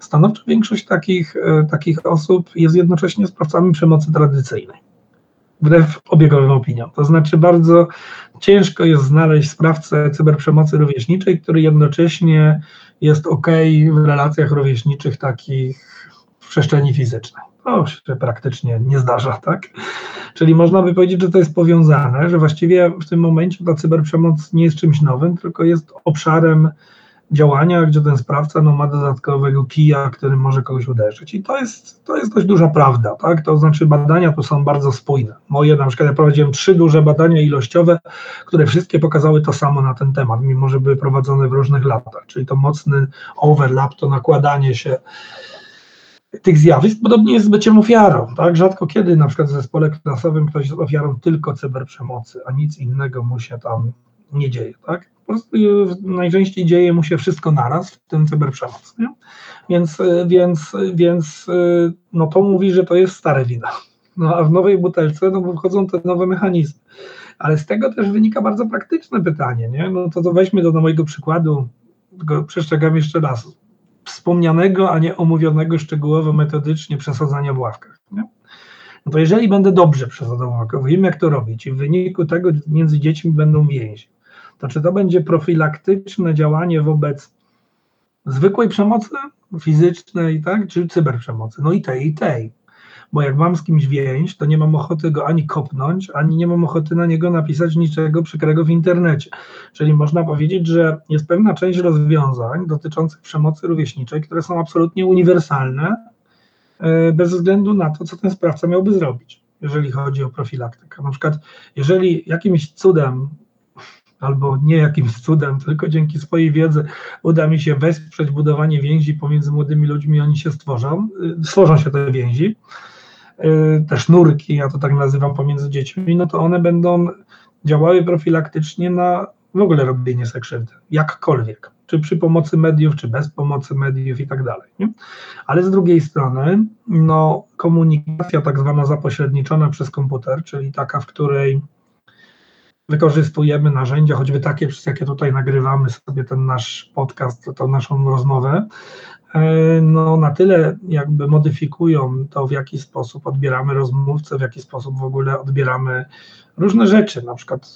stanowcza większość takich, e, takich osób jest jednocześnie sprawcami przemocy tradycyjnej wbrew obiegowym opiniom. To znaczy bardzo ciężko jest znaleźć sprawcę cyberprzemocy rówieśniczej, który jednocześnie jest ok w relacjach rówieśniczych takich w przestrzeni fizycznej. To się praktycznie nie zdarza, tak? Czyli można by powiedzieć, że to jest powiązane, że właściwie w tym momencie ta cyberprzemoc nie jest czymś nowym, tylko jest obszarem działania, gdzie ten sprawca no, ma dodatkowego kija, którym może kogoś uderzyć. I to jest, to jest dość duża prawda, tak? To znaczy badania tu są bardzo spójne. Moje na przykład ja prowadziłem trzy duże badania ilościowe, które wszystkie pokazały to samo na ten temat, mimo że były prowadzone w różnych latach, czyli to mocny overlap, to nakładanie się tych zjawisk. Podobnie jest z byciem ofiarą, tak? Rzadko kiedy na przykład w zespole klasowym ktoś jest ofiarą tylko cyberprzemocy, a nic innego mu się tam nie dzieje, tak? Po prostu najczęściej dzieje mu się wszystko naraz, w tym cyberprzemoc. Nie? Więc, więc, więc no to mówi, że to jest stare wino. No a w nowej butelce no, wchodzą te nowe mechanizmy. Ale z tego też wynika bardzo praktyczne pytanie, nie? No to, to weźmy do mojego przykładu, tylko przestrzegam jeszcze raz, wspomnianego, a nie omówionego szczegółowo metodycznie przesadzania w ławkach. Nie? No to jeżeli będę dobrze przesadzał w wiem jak to robić i w wyniku tego między dziećmi będą więzi, to czy to będzie profilaktyczne działanie wobec zwykłej przemocy fizycznej, tak, czy cyberprzemocy? No i tej, i tej. Bo jak mam z kimś więź, to nie mam ochoty go ani kopnąć, ani nie mam ochoty na niego napisać niczego przykrego w internecie. Czyli można powiedzieć, że jest pewna część rozwiązań dotyczących przemocy rówieśniczej, które są absolutnie uniwersalne, e, bez względu na to, co ten sprawca miałby zrobić, jeżeli chodzi o profilaktykę. Na przykład, jeżeli jakimś cudem albo nie jakimś cudem, tylko dzięki swojej wiedzy uda mi się wesprzeć budowanie więzi pomiędzy młodymi ludźmi, oni się stworzą, y, stworzą się te więzi, y, te sznurki, ja to tak nazywam, pomiędzy dziećmi, no to one będą działały profilaktycznie na w ogóle robienie sobie krzywdy, jakkolwiek, czy przy pomocy mediów, czy bez pomocy mediów i tak dalej. Nie? Ale z drugiej strony, no, komunikacja tak zwana zapośredniczona przez komputer, czyli taka, w której wykorzystujemy narzędzia, choćby takie, przez jakie tutaj nagrywamy sobie ten nasz podcast, tą naszą rozmowę, e, no na tyle jakby modyfikują to, w jaki sposób odbieramy rozmówcę, w jaki sposób w ogóle odbieramy różne rzeczy, na przykład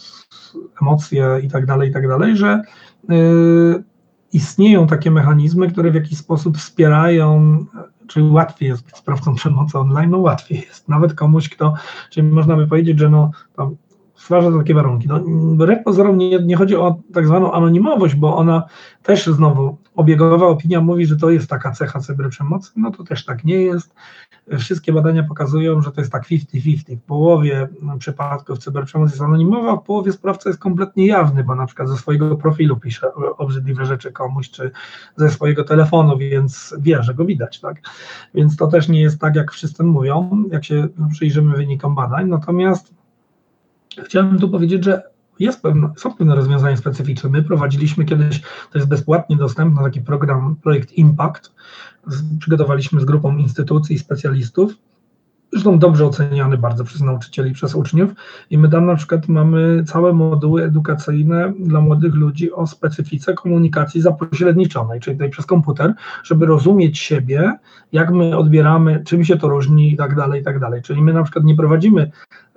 emocje i tak dalej, i tak dalej, że y, istnieją takie mechanizmy, które w jakiś sposób wspierają czyli łatwiej jest być sprawcą przemocy online, no łatwiej jest. Nawet komuś, kto, czyli można by powiedzieć, że no, stwarza takie warunki. No, wbrew pozorom nie, nie chodzi o tak zwaną anonimowość, bo ona też znowu, obiegowa opinia mówi, że to jest taka cecha cyberprzemocy, no to też tak nie jest. Wszystkie badania pokazują, że to jest tak 50-50. W połowie przypadków cyberprzemocy jest anonimowa, w połowie sprawca jest kompletnie jawny, bo na przykład ze swojego profilu pisze obrzydliwe rzeczy komuś, czy ze swojego telefonu, więc wie, że go widać, tak? Więc to też nie jest tak, jak wszyscy mówią, jak się przyjrzymy wynikom badań, natomiast Chciałem tu powiedzieć, że jest pewne, są pewne rozwiązania specyficzne. My prowadziliśmy kiedyś, to jest bezpłatnie dostępny taki program, projekt Impact. Przygotowaliśmy z grupą instytucji i specjalistów zresztą dobrze oceniany bardzo przez nauczycieli, przez uczniów i my tam na przykład mamy całe moduły edukacyjne dla młodych ludzi o specyfice komunikacji zapośredniczonej, czyli tutaj przez komputer, żeby rozumieć siebie, jak my odbieramy, czym się to różni i tak dalej, i tak dalej. Czyli my na przykład nie prowadzimy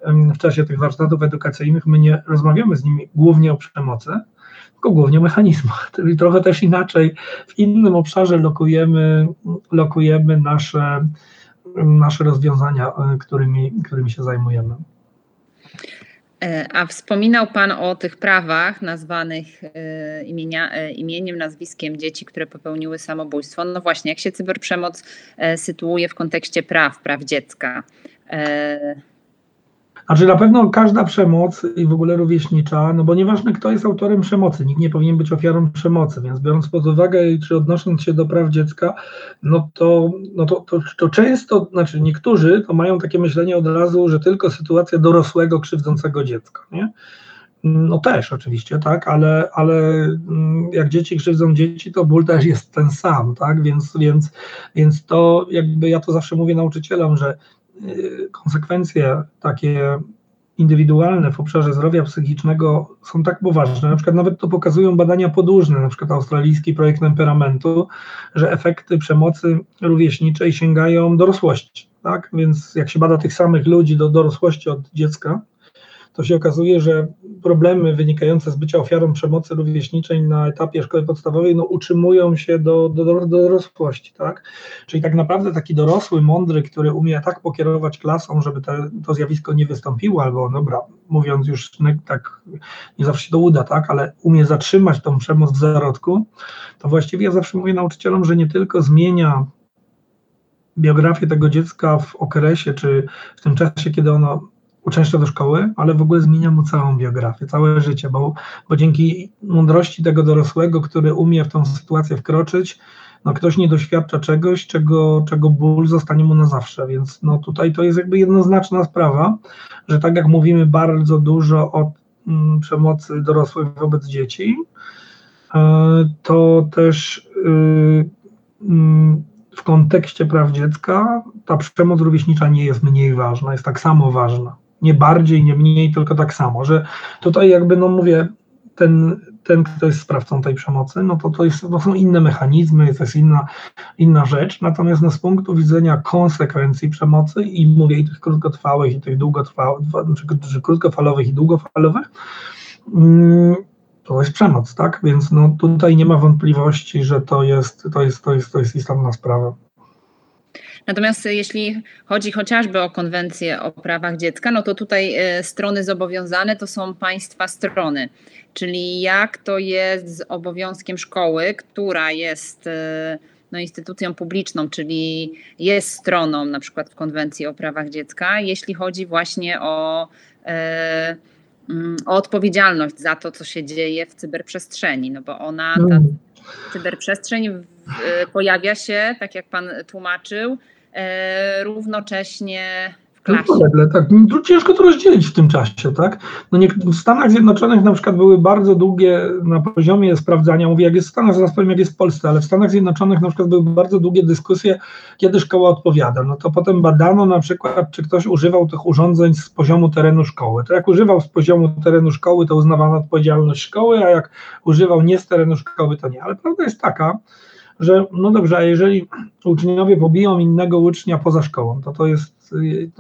w czasie tych warsztatów edukacyjnych, my nie rozmawiamy z nimi głównie o przemocy, tylko głównie o mechanizmach, <laughs> czyli trochę też inaczej, w innym obszarze lokujemy, lokujemy nasze nasze rozwiązania, e, którymi, którymi się zajmujemy. E, a wspominał Pan o tych prawach nazwanych e, imienia, imieniem, nazwiskiem dzieci, które popełniły samobójstwo. No właśnie, jak się cyberprzemoc sytuuje w kontekście praw, praw dziecka? Znaczy na pewno każda przemoc i w ogóle rówieśnicza, no bo nieważne kto jest autorem przemocy, nikt nie powinien być ofiarą przemocy, więc biorąc pod uwagę czy odnosząc się do praw dziecka, no to, no to, to, to często, znaczy niektórzy to mają takie myślenie od razu, że tylko sytuacja dorosłego krzywdzącego dziecka, nie? No też oczywiście, tak, ale, ale mm, jak dzieci krzywdzą dzieci, to ból też jest ten sam, tak, więc, więc, więc to jakby ja to zawsze mówię nauczycielom, że konsekwencje takie indywidualne w obszarze zdrowia psychicznego są tak poważne, na przykład nawet to pokazują badania podłużne, na przykład australijski projekt temperamentu, że efekty przemocy rówieśniczej sięgają dorosłości, tak, więc jak się bada tych samych ludzi do dorosłości od dziecka, to się okazuje, że problemy wynikające z bycia ofiarą przemocy rówieśniczej na etapie szkoły podstawowej no, utrzymują się do, do, do dorosłości. Tak? Czyli tak naprawdę taki dorosły, mądry, który umie tak pokierować klasą, żeby te, to zjawisko nie wystąpiło, albo dobra, mówiąc już tak, nie zawsze się to uda, tak, ale umie zatrzymać tą przemoc w zarodku, to właściwie ja zawsze mówię nauczycielom, że nie tylko zmienia biografię tego dziecka w okresie, czy w tym czasie, kiedy ono uczęszcza do szkoły, ale w ogóle zmienia mu całą biografię, całe życie, bo, bo dzięki mądrości tego dorosłego, który umie w tą sytuację wkroczyć, no ktoś nie doświadcza czegoś, czego, czego ból zostanie mu na zawsze, więc no tutaj to jest jakby jednoznaczna sprawa, że tak jak mówimy bardzo dużo o mm, przemocy dorosłych wobec dzieci, e, to też y, mm, w kontekście praw dziecka ta przemoc rówieśnicza nie jest mniej ważna, jest tak samo ważna nie bardziej, nie mniej, tylko tak samo, że tutaj jakby, no mówię, ten, ten kto jest sprawcą tej przemocy, no to to, jest, to są inne mechanizmy, to jest inna, inna rzecz, natomiast no z punktu widzenia konsekwencji przemocy i mówię i tych krótkotrwałych i tych długotrwałych, czy, czy krótkofalowych i długofalowych, mm, to jest przemoc, tak? Więc no tutaj nie ma wątpliwości, że to jest, to jest, to jest, to jest istotna sprawa. Natomiast jeśli chodzi chociażby o konwencję o prawach dziecka, no to tutaj e, strony zobowiązane to są państwa strony. Czyli jak to jest z obowiązkiem szkoły, która jest e, no, instytucją publiczną, czyli jest stroną na przykład w konwencji o prawach dziecka, jeśli chodzi właśnie o e, mm, o odpowiedzialność za to, co się dzieje w cyberprzestrzeni, no bo ona, ta mm. Cyberprzestrzeń pojawia się, tak jak Pan tłumaczył, E, równocześnie klasie. No, tak, tu ciężko to rozdzielić w tym czasie, tak? No nie, w Stanach Zjednoczonych na przykład były bardzo długie na poziomie sprawdzania, mówię jak jest w Stanach, zaraz powiem jak jest w Polsce, ale w Stanach Zjednoczonych na przykład były bardzo długie dyskusje, kiedy szkoła odpowiada. No to potem badano na przykład, czy ktoś używał tych urządzeń z poziomu terenu szkoły. To jak używał z poziomu terenu szkoły, to uznawano odpowiedzialność szkoły, a jak używał nie z terenu szkoły, to nie. Ale prawda jest taka, że no dobrze, a jeżeli uczniowie pobiją innego ucznia poza szkołą, to to jest,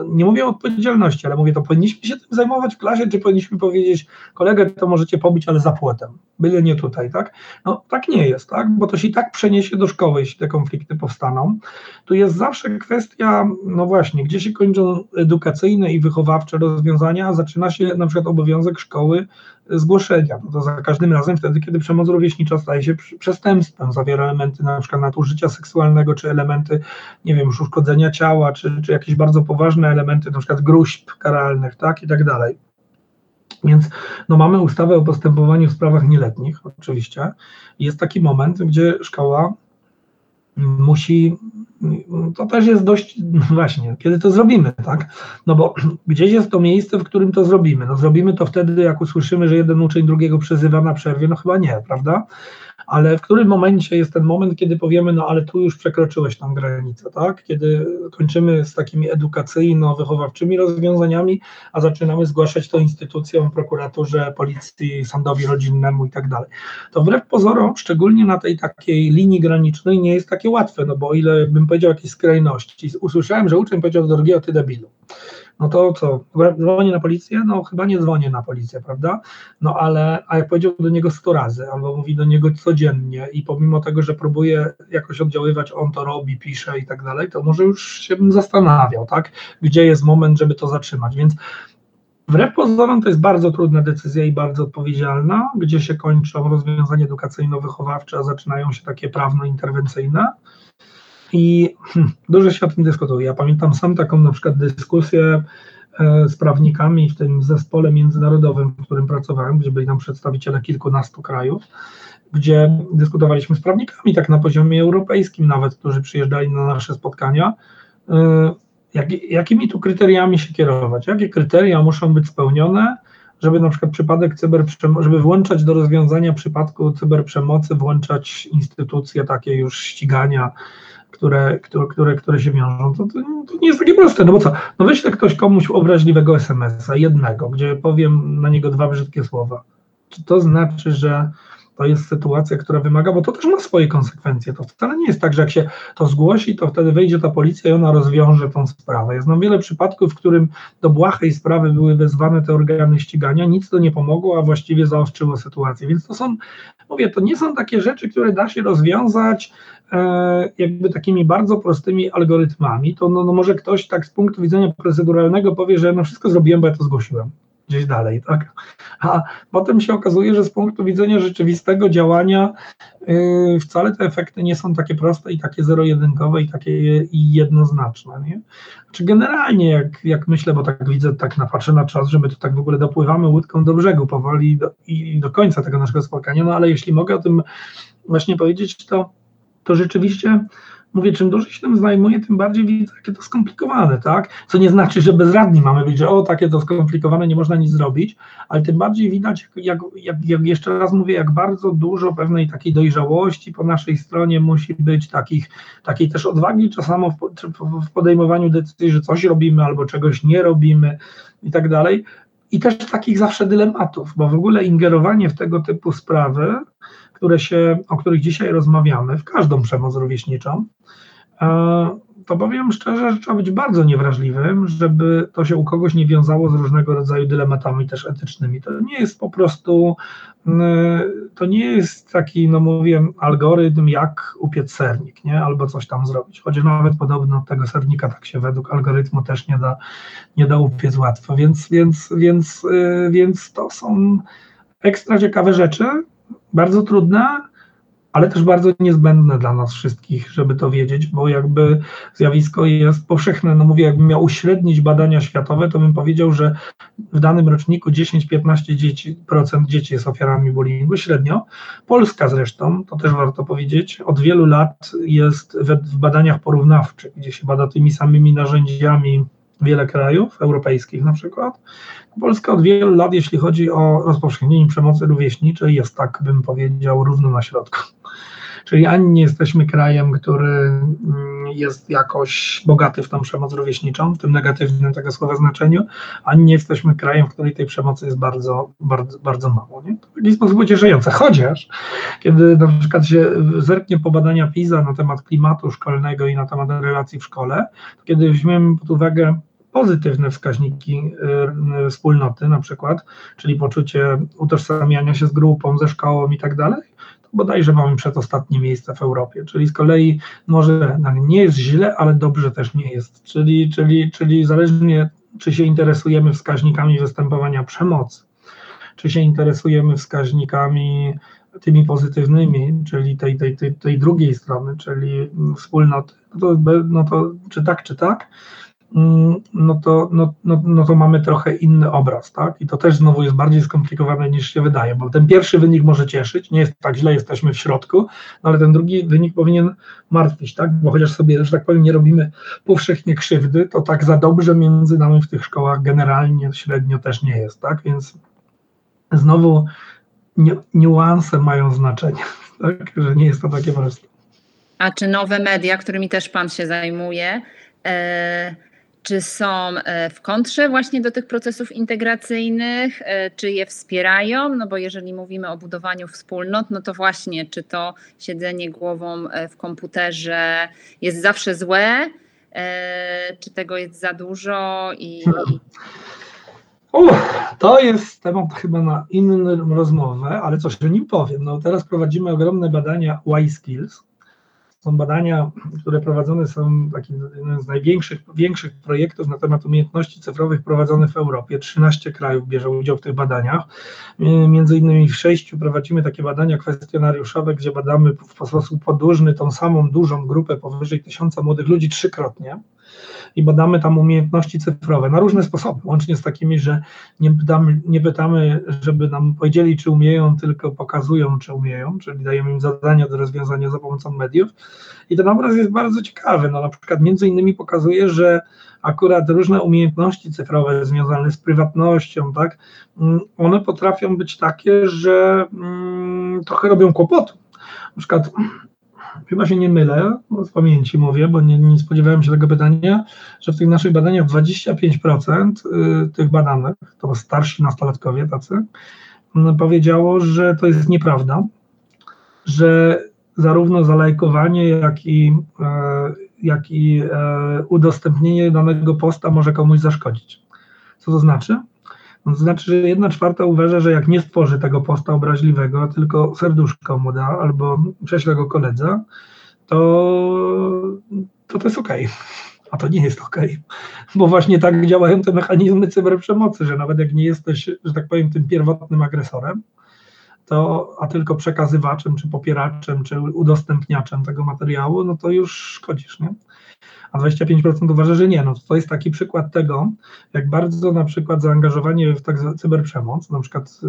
nie mówię o odpowiedzialności, ale mówię, to powinniśmy się tym zajmować w klasie, czy powinniśmy powiedzieć, kolegę to możecie pobić, ale za płotem, byle nie tutaj, tak? No tak nie jest, tak? Bo to się i tak przeniesie do szkoły, jeśli te konflikty powstaną. Tu jest zawsze kwestia, no właśnie, gdzie się kończą edukacyjne i wychowawcze rozwiązania, a zaczyna się na przykład obowiązek szkoły zgłoszenia. No to za każdym razem wtedy, kiedy przemoc rówieśnicza staje się przestępstwem, zawiera elementy na przykład nadużycia seksualnego, czy elementy, nie wiem, uszkodzenia ciała, czy, czy jakieś bardzo poważne elementy, na przykład gruźb karalnych, tak, i tak dalej. Więc no, mamy ustawę o postępowaniu w sprawach nieletnich, oczywiście. Jest taki moment, gdzie szkoła musi, to też jest dość, no właśnie, kiedy to zrobimy, tak? No bo <clears throat> gdzieś jest to miejsce, w którym to zrobimy. No zrobimy to wtedy, jak usłyszymy, że jeden uczeń drugiego przezywa na przerwie, no chyba nie, prawda? Ale w którym momencie jest ten moment, kiedy powiemy, no ale tu już przekroczyłeś tą granicę, tak? Kiedy kończymy z takimi edukacyjno-wychowawczymi rozwiązaniami, a zaczynamy zgłaszać to instytucjom, prokuraturze, policji, sądowi rodzinnemu i tak dalej. To wbrew pozorom, szczególnie na tej takiej linii granicznej, nie jest takie łatwe, no bo o ile bym powiedział jakieś skrajności, usłyszałem, że uczeń powiedział do drugiego, ty debilu no to co, dzwonię na policję? No chyba nie dzwonię na policję, prawda? No ale, a jak powiedział do niego 100 razy, albo mówi do niego codziennie i pomimo tego, że próbuje jakoś oddziaływać, on to robi, pisze i tak dalej, to może już się bym zastanawiał, tak? Gdzie jest moment, żeby to zatrzymać, więc Wbrew pozorom to jest bardzo trudna decyzja i bardzo odpowiedzialna, gdzie się kończą rozwiązania edukacyjno-wychowawcze, a zaczynają się takie prawno-interwencyjne. I hmm, dużo się o tym dyskutuje. Ja pamiętam sam taką na przykład dyskusję e, z prawnikami w tym zespole międzynarodowym, w którym pracowałem, gdzie byli nam przedstawiciele kilkunastu krajów, gdzie dyskutowaliśmy z prawnikami, tak na poziomie europejskim nawet, którzy przyjeżdżali na nasze spotkania, e, jak, jakimi tu kryteriami się kierować, jakie kryteria muszą być spełnione, żeby na przykład przypadek cyberprzemocy, żeby włączać do rozwiązania przypadku cyberprzemocy, włączać instytucje takie już ścigania, które, które, które, które się wiążą, to, to, nie jest takie proste. No bo co? No wyślę ktoś komuś obraźliwego SMS-a, jednego, gdzie powiem na niego dwa brzydkie słowa. Czy to znaczy, że to jest sytuacja, która wymaga, bo to też ma swoje konsekwencje. To wcale nie jest tak, że jak się to zgłosi, to wtedy wejdzie ta policja i ona rozwiąże tą sprawę. Ja znam wiele przypadków, w którym do błahej sprawy były wezwane te organy ścigania, nic to nie pomogło, a właściwie zaostrzyło sytuację. Więc to są, mówię, to nie są takie rzeczy, które da się rozwiązać e, jakby takimi bardzo prostymi algorytmami. To no, no może ktoś tak z punktu widzenia proceduralnego powie, że no wszystko zrobiłem, bo ja to zgłosiłem gdzieś dalej, tak? A potem się okazuje, że z punktu widzenia rzeczywistego działania yy, wcale te efekty nie są takie proste i takie zero-jedynkowe i takie jednoznaczne, nie? Czy generalnie, jak, jak myślę, bo tak widzę, tak napatrzę na czas, że my tu tak w ogóle dopływamy łódką do brzegu powoli do, i do końca tego naszego spotkania, no ale jeśli mogę o tym właśnie powiedzieć, to, to rzeczywiście mówię, czym dłużej się tym zajmuję, tym bardziej widzę, jakie to skomplikowane, tak? Co nie znaczy, że bezradni mamy być, że o, takie to skomplikowane, nie można nic zrobić, ale tym bardziej widać, jak, jak, jak jeszcze raz mówię, jak bardzo dużo pewnej takiej dojrzałości po naszej stronie musi być, takich, takiej też odwagi czasami w, podejmowaniu decyzji, że coś robimy albo czegoś nie robimy i tak dalej. I też takich zawsze dylematów, bo w ogóle ingerowanie w tego typu sprawy które się, o których dzisiaj rozmawiamy, w każdą przemoc rówieśniczą, to powiem szczerze, że trzeba być bardzo niewrażliwym, żeby to się u kogoś nie wiązało z różnego rodzaju dylematami też etycznymi. To nie jest po prostu, to nie jest taki, no mówię, algorytm, jak upiec sernik, nie? albo coś tam zrobić. Choć nawet podobno tego sernika tak się według algorytmu też nie da, nie da upiec łatwo. Więc, więc, więc, y, więc to są ekstra ciekawe rzeczy, bardzo trudne, ale też bardzo niezbędne dla nas wszystkich, żeby to wiedzieć, bo jakby zjawisko jest powszechne. No mówię, jakbym miał uśrednić badania światowe, to bym powiedział, że w danym roczniku 10-15% dzieci, dzieci jest ofiarami bullyingu średnio. Polska zresztą, to też warto powiedzieć, od wielu lat jest w badaniach porównawczych, gdzie się bada tymi samymi narzędziami wiele krajów europejskich na przykład. Polska od wielu lat, jeśli chodzi o rozpowszechnienie przemocy rówieśniczej, jest tak, bym powiedział, równo na środku. Czyli ani nie jesteśmy krajem, który mm, jest jakoś bogaty w tą przemoc rówieśniczą, w tym negatywnym tego słowa znaczeniu, ani nie jesteśmy krajem, w której tej przemocy jest bardzo, bardzo, bardzo mało. Nie? To w jakiś sposób ucieszające. Chociaż, kiedy na przykład się zerknie po badania PISA na temat klimatu szkolnego i na temat relacji w szkole, to kiedy weźmiemy pod uwagę pozytywne wskaźniki y, wspólnoty, na przykład, czyli poczucie utożsamiania się z grupą, ze szkołą i tak dalej, bodajże mamy przedostatnie miejsce w Europie. Czyli z kolei może nie jest źle, ale dobrze też nie jest. Czyli, czyli, czyli zależnie, czy się interesujemy wskaźnikami występowania przemocy, czy się interesujemy wskaźnikami tymi pozytywnymi, czyli tej, tej, tej, tej drugiej strony, czyli wspólnoty, no to, no to czy tak, czy tak, no to, no, no, no to mamy trochę inny obraz, tak? I to też znowu jest bardziej skomplikowane niż się wydaje, bo ten pierwszy wynik może cieszyć, nie jest tak źle, jesteśmy w środku, no ale ten drugi wynik powinien martwić, tak? Bo chociaż sobie, że tak powiem, nie robimy powszechnie krzywdy, to tak za dobrze między nami w tych szkołach generalnie średnio też nie jest, tak? Więc znowu niuanse mają znaczenie, <laughs> tak? Że nie jest to takie proste. A czy nowe media, którymi też Pan się zajmuje, e, czy są e, w kontrze właśnie do tych procesów integracyjnych, e, czy je wspierają? No bo jeżeli mówimy o budowaniu wspólnot, no to właśnie, czy to siedzenie głową e, w komputerze jest zawsze złe, czy tego jest za dużo i. <laughs> to jest temat chyba na inną rozmowę, ale coś o nim powiem. No teraz prowadzimy ogromne badania Y-Skills, są badania, które prowadzone są, taki jeden z największych większych projektów na temat umiejętności cyfrowych prowadzonych w Europie. 13 krajów bierze udział w tych badaniach. Między innymi w sześciu prowadzimy takie badania kwestionariuszowe, gdzie badamy w sposób podłużny tą samą dużą grupę powyżej tysiąca młodych ludzi trzykrotnie i badamy tam umiejętności cyfrowe na różne sposoby, łącznie z takimi, że nie pytamy, nie pytamy, żeby nam powiedzieli, czy umieją, tylko pokazują, czy umieją, czyli dajemy im zadania do rozwiązania za pomocą mediów. I ten obraz jest bardzo ciekawy. No, na przykład między innymi pokazuje, że akurat różne umiejętności cyfrowe związane z prywatnością, tak, mm, one potrafią być takie, że mm, trochę robią kłopotu. Na przykład chyba się nie mylę, z pamięci mówię, bo nie, nie spodziewałem się tego pytania, że w tych naszych badaniach 25% y, tych badanych, to starsi nastolatkowie tacy, mm, powiedziało, że to jest nieprawda, że zarówno zalajkowanie, jak i, e, jak i e, udostępnienie danego posta może komuś zaszkodzić. Co to znaczy? To znaczy, że jedna czwarta uważa, że jak nie stworzy tego posta obraźliwego, tylko serduszko mu da albo prześle go koledze, to to, to jest ok. A to nie jest ok, bo właśnie tak działają te mechanizmy cyberprzemocy, że nawet jak nie jesteś, że tak powiem, tym pierwotnym agresorem, to, a tylko przekazywaczem, czy popieraczem, czy udostępniaczem tego materiału, no to już szkodzisz, nie? A 25% uważa, że nie. No to jest taki przykład tego, jak bardzo na przykład zaangażowanie w tak cyberprzemoc, na przykład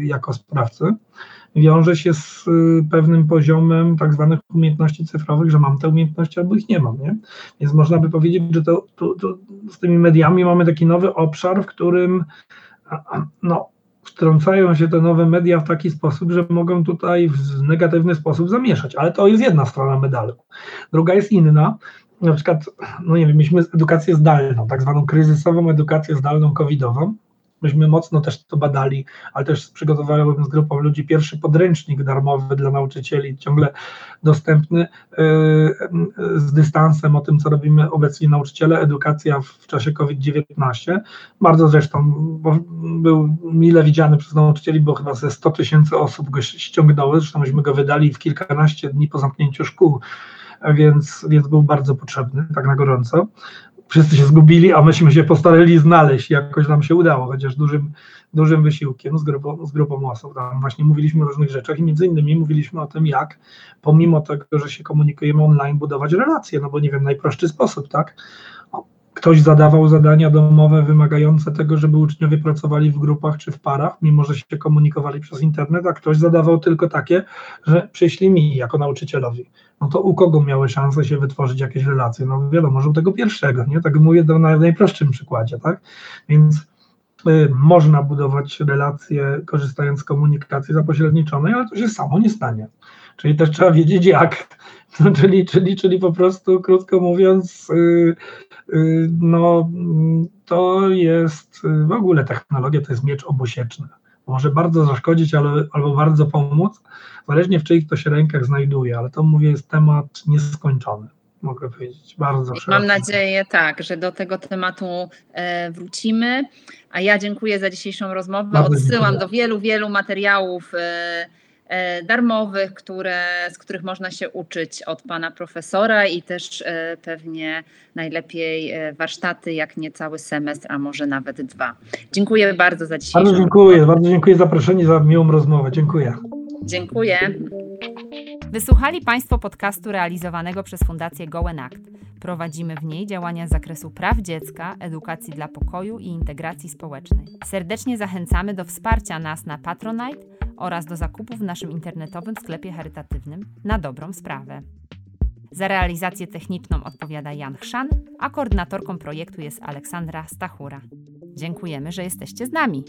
y, jako sprawcy, wiąże się z y, pewnym poziomem tak zwanych umiejętności cyfrowych, że mam te umiejętności albo ich nie mam, nie? Więc można by powiedzieć, że to, to, to z tymi mediami mamy taki nowy obszar, w którym no, wtrącają się te nowe media w taki sposób, że mogą tutaj w negatywny sposób zamieszać, ale to jest jedna strona medalu. Druga jest inna, na przykład, no nie wiem, mieliśmy edukację zdalną, tak zwaną kryzysową edukację zdalną covidową. Myśmy mocno też to badali, ale też przygotowałem z grupą ludzi pierwszy podręcznik darmowy dla nauczycieli, ciągle dostępny yy, z dystansem o tym, co robimy obecnie nauczyciele, edukacja w czasie COVID-19. Bardzo zresztą był mile widziany przez nauczycieli, bo chyba ze 100 tysięcy osób go ściągnęły, zresztą myśmy go wydali w kilkanaście dni po zamknięciu szkół więc, więc był bardzo potrzebny, tak na gorąco. Wszyscy się zgubili, a myśmy się postarali znaleźć, jakoś nam się udało, chociaż dużym, dużym wysiłkiem z grupą, z grupą osób. Tam właśnie mówiliśmy o różnych rzeczach i między innymi mówiliśmy o tym, jak pomimo tego, że się komunikujemy online, budować relacje, no bo nie wiem, najprostszy sposób, tak? Ktoś zadawał zadania domowe wymagające tego, żeby uczniowie pracowali w grupach czy w parach, mimo że się komunikowali przez internet, a ktoś zadawał tylko takie, że przyślij mi jako nauczycielowi. No to u kogo miały szanse się wytworzyć jakieś relacje? No wiadomo, że u tego pierwszego, nie? Tak mówię to na najprostszym przykładzie, tak? Więc y, można budować relacje korzystając z komunikacji zapośredniczonej, ale to się samo nie stanie. Czyli też trzeba wiedzieć jak. <laughs> No, czyli, czyli, czyli po prostu, krótko mówiąc, yy, Y, no to jest y, w ogóle technologia to jest miecz obusieczny. Może bardzo zaszkodzić, ale, albo bardzo pomóc, zależnie w czyich to się rękach znajduje, ale to mówię jest temat nieskończony mogę powiedzieć, bardzo szeroki. Mam nadzieję, tak, że do tego tematu e, wrócimy. A ja dziękuję za dzisiejszą rozmowę. Bardzo Odsyłam dziękuję. do wielu, wielu materiałów E, darmowych, które, z których można się uczyć od pana profesora i też e, pewnie najlepiej e, warsztaty, jak nie cały semestr, a może nawet dwa. Dziękuję bardzo za dzisiaj. Bardzo dziękuję, bardzo dziękuję za zaproszenie, za miłą rozmowę. Dziękuję. Dziękuję. Wysłuchali Państwo podcastu realizowanego przez Fundację Gołen Act. Prowadzimy w niej działania z zakresu praw dziecka, edukacji dla pokoju i integracji społecznej. Serdecznie zachęcamy do wsparcia nas na Patronite oraz do zakupu w naszym internetowym sklepie charytatywnym na dobrą sprawę. Za realizację techniczną odpowiada Jan Chrzan, a koordynatorką projektu jest Aleksandra Stachura. Dziękujemy, że jesteście z nami.